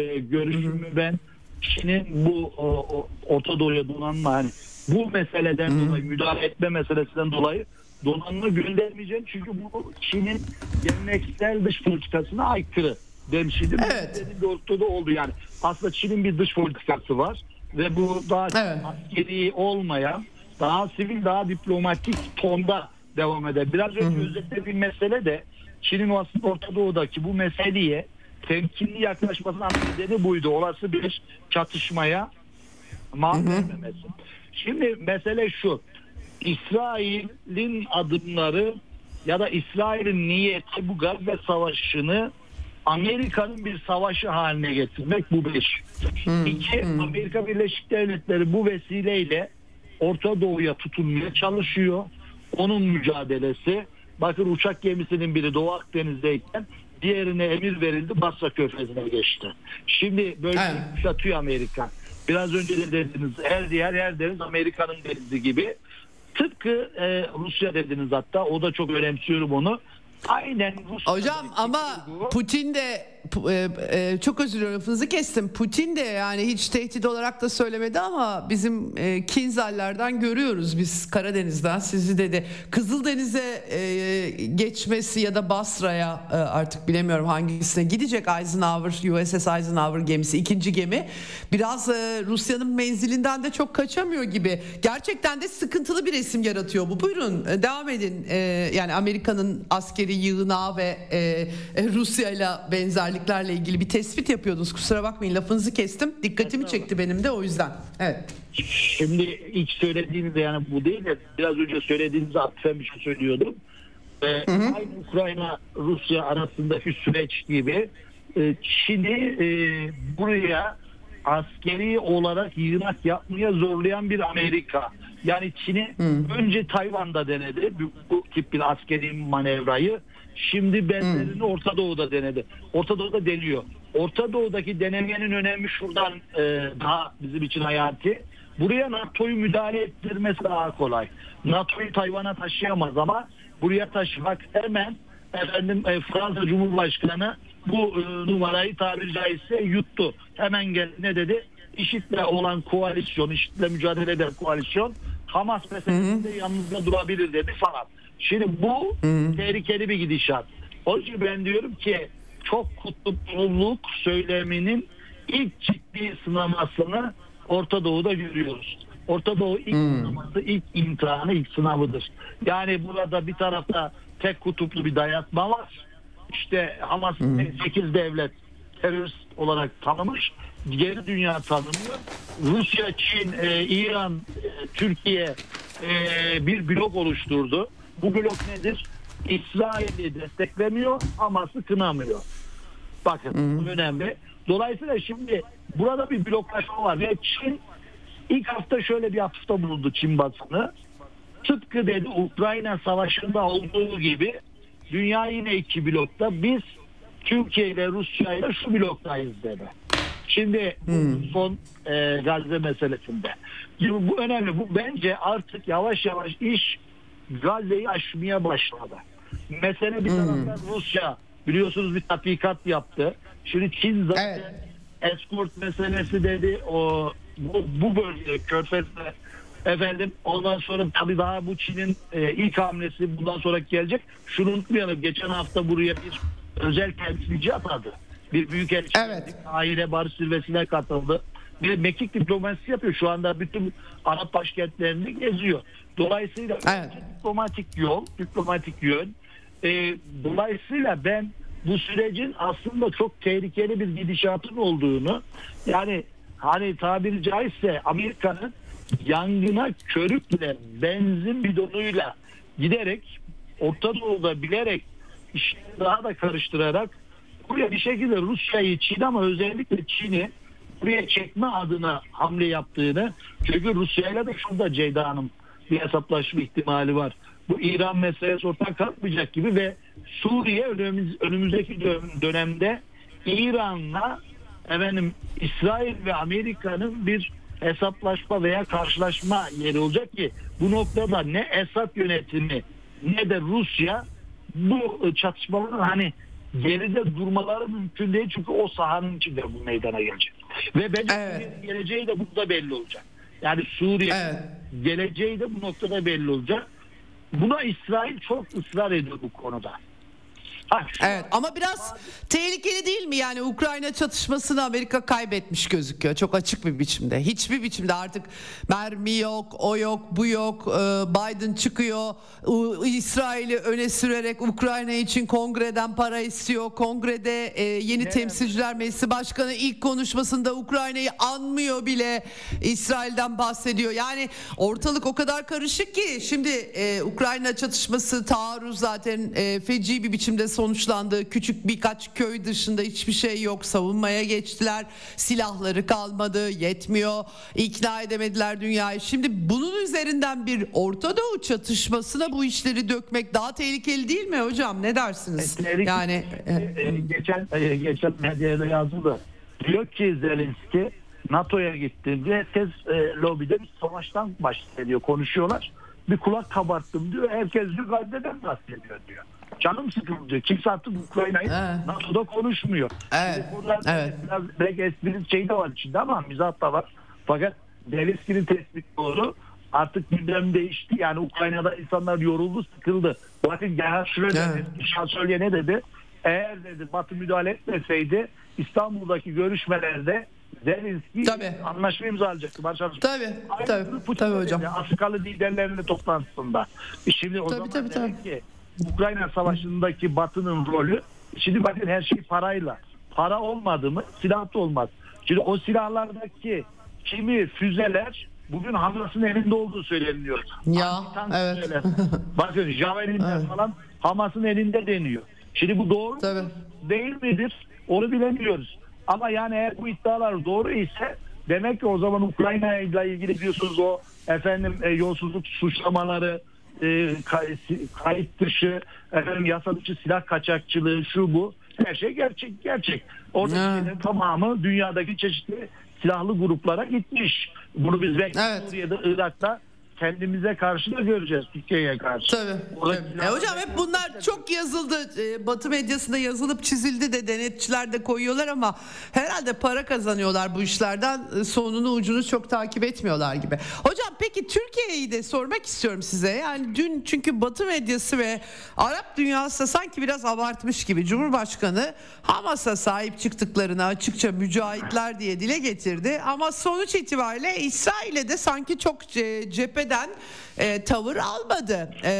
S3: e, görüşümü ben Çin'in bu o, o, Orta Doğu'ya donanma hani bu meseleden dolayı müdahale etme meselesinden dolayı donanma göndermeyeceğim çünkü bu Çin'in geleneksel dış politikasına aykırı demiştim.
S1: Evet.
S3: Bir ortada oldu yani. Aslında Çin'in bir dış politikası var ve bu daha
S1: Evet.
S3: askeri olmayan daha sivil daha diplomatik tonda devam eder. Biraz önce özetlediğim mesele de Çin'in aslında Orta Doğu'daki bu meseleye temkinli yaklaşmasının nedeni buydu. Olası bir çatışmaya mahal vermemesi. Şimdi mesele şu. İsrail'in adımları ya da İsrail'in niyeti bu Gazze Savaşı'nı Amerika'nın bir savaşı haline getirmek bu bir. İki, Amerika Birleşik Devletleri bu vesileyle Orta Doğu'ya tutunmaya çalışıyor. Onun mücadelesi. Bakın uçak gemisinin biri Doğu Akdeniz'deyken diğerine emir verildi Basra Körfezi'ne geçti. Şimdi böyle
S1: Evet.
S3: kuşatıyor Amerika. Biraz önce de dediniz her diğer her deniz Amerika'nın denizi gibi. Tıpkı e, Rusya dediniz hatta o da çok önemsiyorum onu. Aynen Rusya.
S1: Hocam ama Putin de e, e, çok özür diliyorum lafınızı kestim. Putin de yani hiç tehdit olarak da söylemedi ama bizim e, Kinzaller'den görüyoruz biz Karadeniz'den sizi dedi. Kızıldeniz'e e, geçmesi ya da Basra'ya e, artık bilemiyorum hangisine gidecek Eisenhower USS Eisenhower gemisi ikinci gemi. Biraz e, Rusya'nın menzilinden de çok kaçamıyor gibi. Gerçekten de sıkıntılı bir resim yaratıyor bu. Buyurun e, devam edin. E, yani Amerika'nın askeri yığınağı ve e, e, Rusya'yla benzerliklerle ilgili bir tespit yapıyordunuz. Kusura bakmayın lafınızı kestim. Dikkatimi çekti benim de o yüzden. Evet.
S3: Şimdi ilk söylediğiniz yani bu değil de biraz önce söylediğiniz atfen bir şey söylüyordum. Ee, aynı Ukrayna Rusya arasındaki süreç gibi e, Çin'i e, buraya askeri olarak yığınak yapmaya zorlayan bir Amerika. Yani Çin'i önce Tayvan'da denedi bu, bu tip bir askeri manevrayı. Şimdi benzerini Orta Doğu'da denedi. Orta Doğu'da deniyor. Orta Doğu'daki denemenin önemi şuradan e, daha bizim için hayati. Buraya NATO'yu müdahale ettirmesi daha kolay. NATO'yu Tayvan'a taşıyamaz ama buraya taşımak hemen efendim e, Fransa Cumhurbaşkanı bu e, numarayı tabiri caizse yuttu. Hemen gel ne dedi? IŞİD'le olan koalisyon, IŞİD'le mücadele eden koalisyon Hamas meselesinde yanınızda durabilir dedi falan. Şimdi bu tehlikeli bir gidişat. O yüzden ben diyorum ki çok kutupluluk söyleminin ilk ciddi sınamasını Orta Doğu'da görüyoruz. Orta Doğu ilk sınaması, ilk imtihanı, ilk sınavıdır. Yani burada bir tarafta tek kutuplu bir dayatma var. İşte Hamas 8 devlet terörist olarak tanımış. Geri dünya tanımıyor. Rusya, Çin, e, İran, e, Türkiye e, bir blok oluşturdu. Bu blok nedir? İsrail'i desteklemiyor, Hamas'ı kınamıyor. Bakın bu önemli. Dolayısıyla şimdi burada bir bloklaşma var ve Çin ilk hafta şöyle bir hafta bulundu Çin basını. Tıpkı dedi Ukrayna savaşında olduğu gibi dünya yine iki blokta biz Türkiye ile Rusya ile şu bloktayız dedi. Şimdi bu son e, Gazze meselesinde. Şimdi bu önemli. Bu bence artık yavaş yavaş iş Gazze'yi aşmaya başladı. Mesele bir taraftan Rusya biliyorsunuz bir tatbikat yaptı. Şimdi Çin zaten
S1: Evet.
S3: escort meselesi dedi o bu, bu bölge Körfez'de efendim ondan sonra tabii daha bu Çin'in e, ilk hamlesi bundan sonra gelecek. Şunu unutmayalım geçen hafta buraya bir özel temsilci atadı. Bir büyük elçi
S1: Evet.
S3: aile barış zirvesine katıldı. Bir mekik diplomasisi yapıyor. Şu anda bütün Arap başkentlerini geziyor. Dolayısıyla
S1: Evet.
S3: diplomatik yol, diplomatik yön. E, dolayısıyla ben bu sürecin aslında çok tehlikeli bir gidişatın olduğunu yani hani tabiri caizse Amerika'nın yangına körükle benzin bidonuyla giderek Orta Doğu'da bilerek işleri daha da karıştırarak buraya bir şekilde Rusya'yı Çin ama özellikle Çin'i buraya çekme adına hamle yaptığını çünkü Rusya'yla da şurada Ceyda Hanım bir hesaplaşma ihtimali var. Bu İran meselesi ortadan kalkmayacak gibi ve Suriye önümüz, önümüzdeki dö- dönemde İran'la efendim İsrail ve Amerika'nın bir hesaplaşma veya karşılaşma yeri olacak ki bu noktada ne Esad yönetimi ne de Rusya bu çatışmaların hani geride durmaları mümkün değil çünkü o sahanın içinde bu meydana gelecek. Ve bence
S1: Evet.
S3: geleceği de burada belli olacak. Yani Suriye
S1: Evet.
S3: geleceği de bu noktada belli olacak. Buna İsrail çok ısrar ediyor bu konuda. Şu
S1: Evet ama biraz tehlikeli değil mi yani Ukrayna çatışmasını Amerika kaybetmiş gözüküyor çok açık bir biçimde. Hiçbir biçimde artık mermi yok, o yok, bu yok. Ee, Biden çıkıyor İsrail'i öne sürerek Ukrayna için kongreden para istiyor. Kongrede e, yeni temsilciler meclisi başkanı ilk konuşmasında Ukrayna'yı anmıyor bile İsrail'den bahsediyor. Yani ortalık o kadar karışık ki şimdi e, Ukrayna çatışması taarruz zaten e, feci bir biçimde sonuçlandı. Küçük birkaç köy dışında hiçbir şey yok. Savunmaya geçtiler. Silahları kalmadı. Yetmiyor. İkna edemediler dünyayı. Şimdi bunun üzerinden bir Orta Doğu çatışmasına bu işleri dökmek daha tehlikeli değil mi hocam? Ne dersiniz?
S3: Tehlikeli.
S1: Yani e,
S3: E, geçen e, geçen medyada yazıldı. Diyor ki Zelenski NATO'ya gittiğimde herkes e, lobide bir savaştan bahsediyor. Konuşuyorlar. Bir kulak kabarttım diyor. Herkes Gazze'den bahsediyor diyor. Canım sıkıldı. Kimse artık Ukrayna'yı
S1: Evet.
S3: NATO'da konuşmuyor.
S1: Evet,
S3: Şimdi burada
S1: evet.
S3: Biraz belki esprinin şeyi de var içinde ama mizah da var. Fakat Zelenski'nin tespit doğru. Artık gündem değişti. Yani Ukrayna'da insanlar yoruldu, sıkıldı. Bakın Gerhard Schröder
S1: Evet.
S3: şansölye ne dedi? Eğer dedi Batı müdahale etmeseydi İstanbul'daki görüşmelerde Zelenski
S1: Tabii.
S3: anlaşma imzalayacaktı. Barış
S1: tabii tabii
S3: Putin
S1: tabii hocam.
S3: Afrikalı liderlerle toplantısında. E Şimdi o
S1: Tabii,
S3: zaman
S1: tabii,
S3: demek ki Ukrayna Savaşı'ndaki Batı'nın rolü şimdi bakın her şey parayla. Para olmadı mı silah da olmaz. Şimdi o silahlardaki kimi füzeler bugün Hamas'ın elinde olduğu söyleniyor.
S1: Ya, evet.
S3: füzeler. <laughs> bakın Javelin'ler
S1: Evet.
S3: falan Hamas'ın elinde deniyor. Şimdi bu doğru
S1: Tabii.
S3: değil midir? Onu bilemiyoruz. Ama yani eğer bu iddialar doğru ise demek ki o zaman Ukrayna ile ilgili biliyorsunuz o efendim e, yolsuzluk suçlamaları e, kayıt dışı efendim yasa dışı silah kaçakçılığı şu bu her şey gerçek gerçek. Oradaki
S1: Ha.
S3: şeylerin tamamı dünyadaki çeşitli silahlı gruplara gitmiş. Bunu biz belki
S1: Evet.
S3: Suriye'de, Irak'ta kendimize karşı da göreceğiz. Türkiye'ye karşı.
S1: Tabii.
S3: Orada
S1: tabii.
S3: silah-
S1: E hocam hep bunlar çok yazıldı. E, Batı medyasında yazılıp çizildi de denetçiler de koyuyorlar ama herhalde para kazanıyorlar bu işlerden. E, Sonunu ucunu çok takip etmiyorlar gibi. Hocam peki Türkiye'yi de sormak istiyorum size. Yani dün çünkü Batı medyası ve Arap dünyası da sanki biraz abartmış gibi. Cumhurbaşkanı Hamas'a sahip çıktıklarını açıkça mücahitler diye dile getirdi. Ama sonuç itibariyle İsrail'e de sanki çok ce- cepheden e, tavır almadı. E,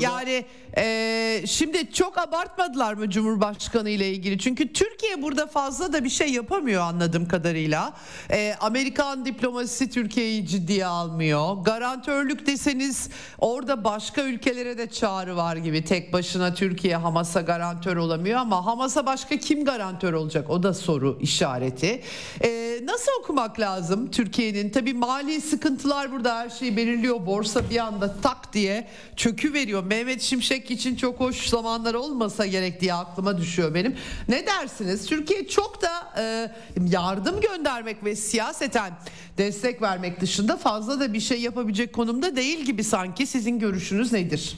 S1: yani e, şimdi çok abartmadılar mı Cumhurbaşkanı ile ilgili? Çünkü Türkiye burada fazla da bir şey yapamıyor anladığım kadarıyla. E, Amerikan diplomasisi Türkiye'yi ciddiye almıyor. Garantörlük deseniz orada başka ülkelere de çağrı var gibi. Tek başına Türkiye Hamas'a garantör olamıyor ama Hamas'a başka kim garantör olacak? O da soru işareti. E, nasıl okumak lazım Türkiye'nin? Tabii mali sıkıntılar burada her şeyi belirliyor. Borsa bir anda tak diye çökü veriyor. Mehmet Şimşek için çok hoş zamanlar olmasa gerek diye aklıma düşüyor benim. Ne dersiniz? Türkiye çok da e, yardım göndermek ve siyaseten destek vermek dışında fazla da bir şey yapabilecek konumda değil gibi sanki. Sizin görüşünüz nedir?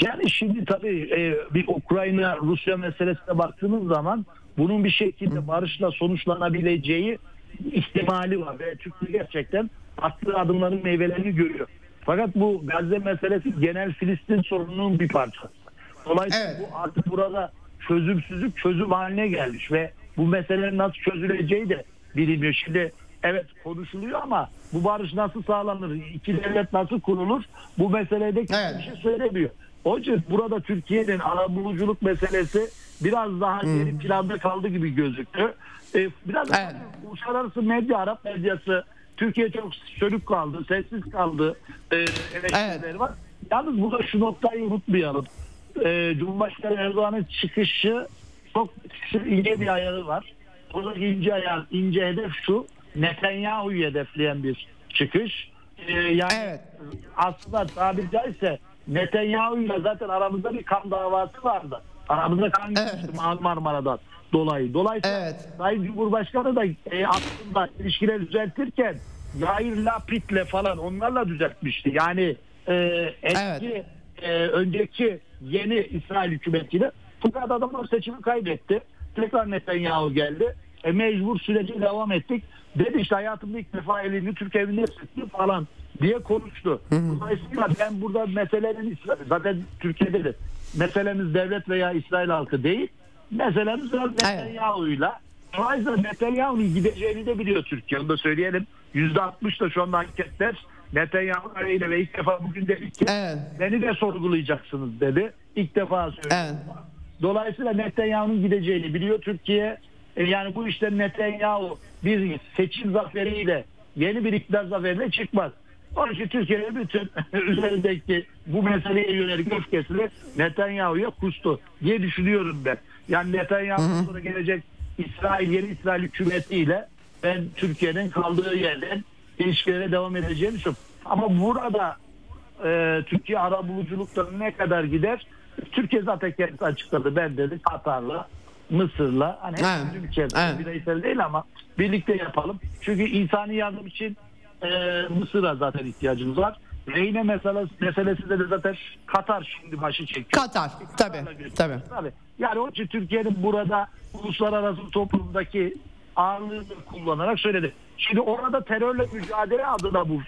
S3: Yani şimdi tabii e, bir Ukrayna-Rusya meselesine baktığınız zaman bunun bir şekilde barışla sonuçlanabileceği ihtimali var. Ve Türkiye gerçekten attığı adımların meyvelerini görüyor. Fakat bu Gazze meselesi genel Filistin sorununun bir parçası. Dolayısıyla
S1: Evet.
S3: bu artık burada çözümsüzlük çözüm haline gelmiş ve bu meselenin nasıl çözüleceği de bilinmiyor. Şimdi evet konuşuluyor ama bu barış nasıl sağlanır? İki devlet nasıl kurulur? Bu meselede kimse
S1: Evet.
S3: bir şey söylemiyor. Onun için burada Türkiye'nin arabuluculuk meselesi biraz daha geri planda kaldı gibi gözüktü. Ee, biraz
S1: Evet.
S3: uluslararası medya, Arap medyası Türkiye çok sönük kaldı, sessiz kaldı. Ee, eleştirileri var. Yalnız burada şu noktayı unutmayalım. Ee, Cumhurbaşkanı Erdoğan'ın çıkışı çok ince bir ayağı var. Buradaki ince ayağı, ince hedef şu. Netanyahu'yu hedefleyen bir çıkış. Ee, yani
S1: Evet.
S3: aslında tabiri caizse Netanyahu'yla zaten aramızda bir kan davası vardı. Aramızda kan
S1: Evet.
S3: Mar- Marmara'dan dolayı. Dolayısıyla
S1: Evet.
S3: Sayın Cumhurbaşkanı da e, aslında ilişkileri düzeltirken Yair Lapid'le falan onlarla düzeltmişti. Yani e, eski e, önceki yeni İsrail hükümetiyle fakat adamlar seçimi kaybetti. Tekrar Netanyahu geldi. E, mecbur sürece devam ettik. Dedi işte hayatımda ilk defa elini Türk evinde hissettim falan diye konuştu. Dolayısıyla ben burada meselenin zaten Türkiye'de de meselemiz devlet veya İsrail halkı değil. Biraz Netanyahu'yla. Dolayısıyla Netanyahu'nun gideceğini de biliyor Türkiye. Onu da söyleyelim. %60 da şu anda anketler Netanyahu aleyhine ve ilk defa bugün dedi ki
S1: Evet.
S3: beni de sorgulayacaksınız dedi. İlk defa söyledi.
S1: Evet.
S3: Dolayısıyla Netanyahu'nun gideceğini biliyor Türkiye. E, yani bu işte Netanyahu bir seçim zaferiyle yeni bir iktidar zaferiyle çıkmaz. Onun için Türkiye'nin bütün <laughs> üzerindeki bu meseleye yönelik öfkesini Netanyahu'ya kustu diye düşünüyorum ben. Yani Netanyahu'dan sonra gelecek İsrail yeni İsrail hükümetiyle ben Türkiye'nin kaldığı yerden ilişkilere devam edeceğini düşünüyorum. Ama burada e, Türkiye ara buluculukta ne kadar gider? Türkiye zaten kendisi açıkladı. Ben dedi Katar'la, Mısır'la hani
S1: Evet.
S3: evet. içerisinde
S1: Evet.
S3: bireysel değil ama birlikte yapalım. Çünkü insani yardım için e, Mısır'a zaten ihtiyacımız var. Reyne meselesi, meselesinde de zaten Katar şimdi başı çekiyor.
S1: Katar tabii tabii.
S3: Tabii. Yani onun için Türkiye'nin burada uluslararası toplumdaki ağırlığını kullanarak söyledi. Şimdi orada terörle mücadele adına bu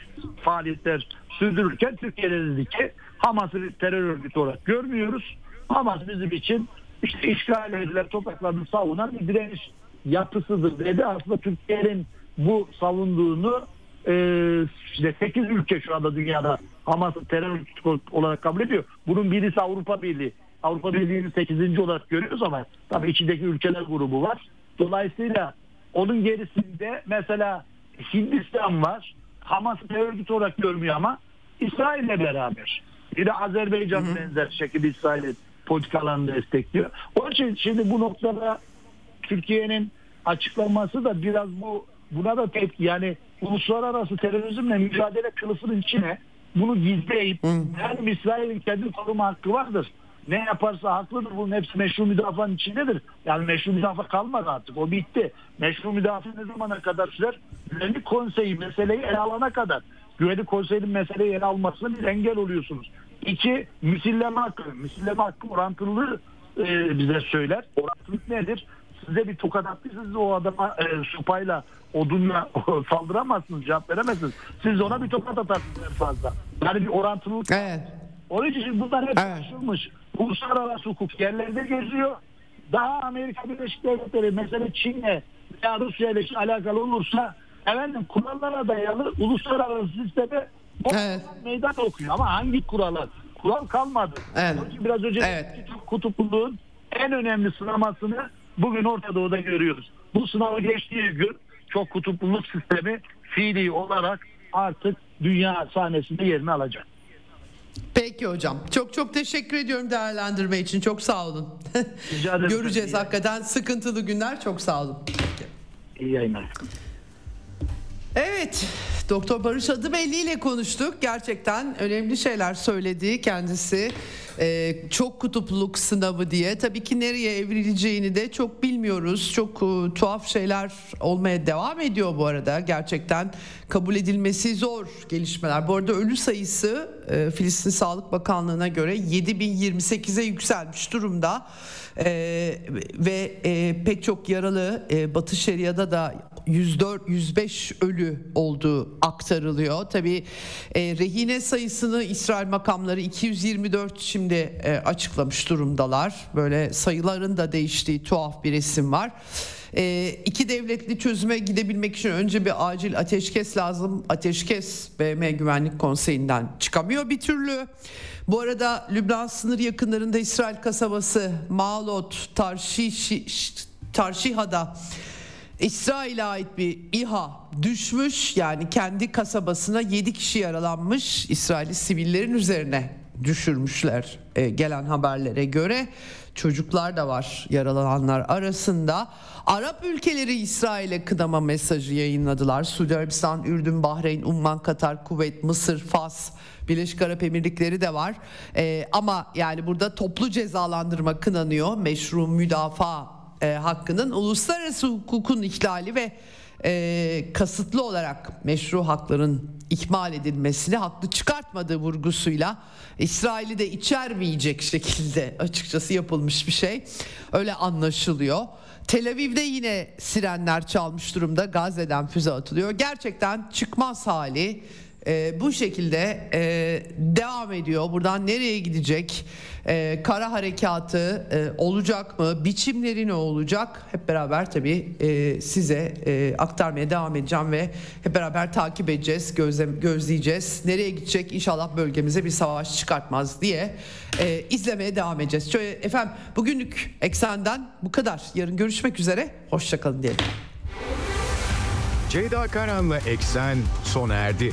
S3: faaliyetler sürdürürken Türkiye'de dedi ki Hamas'ı bir terör örgütü olarak görmüyoruz. Hamas bizim için işte işgal edilen topraklarını savunan bir direniş yapısıdır dedi. Aslında Türkiye'nin bu savunduğunu işte 8 ülke şu anda dünyada Hamas'ı terör örgütü olarak kabul ediyor. Bunun birisi Avrupa Birliği. Avrupa Birliği'ni 8. olarak görüyoruz ama tabii içindeki ülkeler grubu var. Dolayısıyla onun gerisinde mesela Hindistan var. Hamas'ı terör örgütü olarak görmüyor ama İsrail'le beraber. Bir de Azerbaycan benzer şekilde İsrail'in politikalarını destekliyor. Onun için şimdi bu noktada Türkiye'nin açıklaması da biraz bu buna da tepki yani uluslararası terörizmle mücadele kılıfının içine bunu gizleyip yani İsrail'in kendi koruma hakkı vardır. Ne yaparsa haklıdır. Bunun hepsi meşru müdafaanın içindedir. Yani meşru müdafaa kalmadı artık. O bitti. Meşru müdafaa ne zamana kadar sürer? Güvenlik konseyi meseleyi ele alana kadar. Güvenlik konseyinin meseleyi ele almasına bir engel oluyorsunuz. İki, misilleme hakkı. Misilleme hakkı orantılı e, bize söyler. Orantılık nedir? Size bir tokat attıysa siz o adama e, sopayla, odunla <laughs> saldıramazsınız, cevap veremezsiniz. Siz ona bir tokat atarsınız en fazla. Yani bir orantılılık
S1: Evet.
S3: onun için bunlar hep
S1: Evet.
S3: Uluslararası hukuk yerlerde geziyor. Daha Amerika Birleşik Devletleri mesela Çin'le veya Rusya ile alakalı olursa efendim kurallara dayalı uluslararası sisteme
S1: Evet.
S3: meydan okuyor. Ama hangi kurallar? Kural kalmadı.
S1: Evet.
S3: Biraz önce
S1: Evet.
S3: kutupluluğun en önemli sınamasını bugün Orta Doğu'da görüyoruz. Bu sınavı geçtiği gün çok kutupluluk sistemi fiili olarak artık dünya sahnesinde yerini alacak.
S1: Peki hocam. Çok çok teşekkür ediyorum değerlendirme için. Çok sağ olun.
S3: Rica ederim. <laughs>
S1: Göreceğiz hakikaten sıkıntılı günler. Çok sağ olun.
S3: İyi yayınlar.
S1: Evet, Doktor Barış Adıbelli ile konuştuk. Gerçekten önemli şeyler söyledi kendisi. Ee, çok kutupluluk sınavı diye. Tabii ki nereye evrileceğini de çok bilmiyoruz. Çok e, tuhaf şeyler olmaya devam ediyor bu arada. Gerçekten kabul edilmesi zor gelişmeler. Bu arada ölü sayısı e, Filistin Sağlık Bakanlığı'na göre 7028'e yükselmiş durumda. Ee, ve e, pek çok yaralı e, Batı Şeria'da da 104 105 ölü olduğu aktarılıyor. Tabii e, rehine sayısını İsrail makamları 224 şimdi e, açıklamış durumdalar. Böyle sayıların da değiştiği tuhaf bir resim var. E, iki devletli çözüme gidebilmek için önce bir acil ateşkes lazım. Ateşkes BM Güvenlik Konseyi'nden çıkamıyor bir türlü. Bu arada Lübnan sınır yakınlarında İsrail kasabası Maalot Tarşiş Tarşiha'da İsrail'e ait bir İHA düşmüş. Yani kendi kasabasına 7 kişi yaralanmış. İsrail'i sivillerin üzerine düşürmüşler e, gelen haberlere göre. Çocuklar da var yaralananlar arasında. Arap ülkeleri İsrail'e kınama mesajı yayınladılar. Suudi Arabistan, Ürdün, Bahreyn, Umman, Katar, Kuveyt, Mısır, Fas Birleşik Arap Emirlikleri de var E, ama yani burada toplu cezalandırma kınanıyor meşru müdafaa e, hakkının uluslararası hukukun ihlali ve e, kasıtlı olarak meşru hakların ikmal edilmesini haklı çıkartmadığı vurgusuyla İsrail'i de içermeyecek şekilde açıkçası yapılmış bir şey. Öyle anlaşılıyor. Tel Aviv'de yine sirenler çalmış durumda. Gazze'den füze atılıyor. Gerçekten çıkmaz hali e, bu şekilde e, devam ediyor. Buradan nereye gidecek? E, kara harekatı e, olacak mı? Biçimleri ne olacak? Hep beraber tabii e, size e, aktarmaya devam edeceğim ve hep beraber takip edeceğiz, gözle, gözleyeceğiz. Nereye gidecek? İnşallah bölgemize bir savaş çıkartmaz diye e, izlemeye devam edeceğiz. Şöyle efendim bugünlük eksenden bu kadar. Yarın görüşmek üzere. Hoşçakalın diyelim.
S2: Ceyda Karan'la Eksen sona erdi.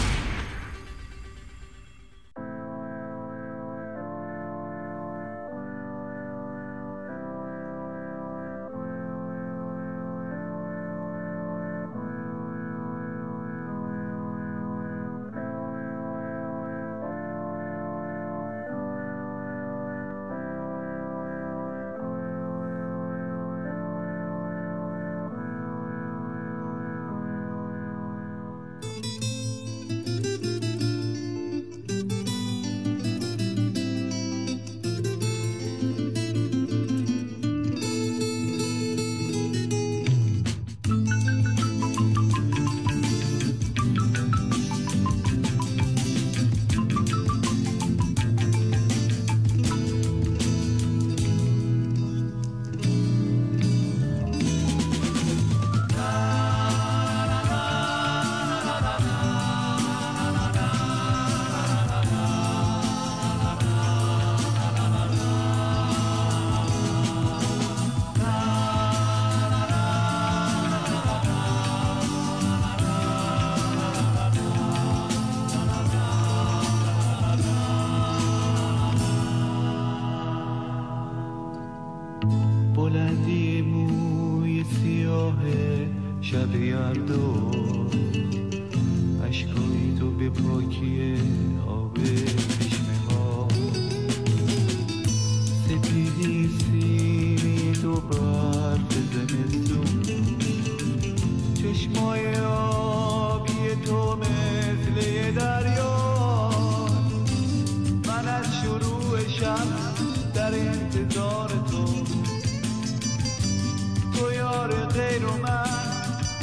S4: رو من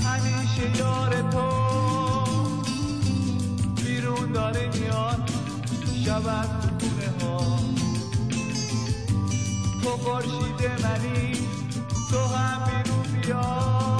S4: همیشه یار تو. بیرون داره میاد شب از خونه ها. تو خورشید منی تو هم بیرون بیاد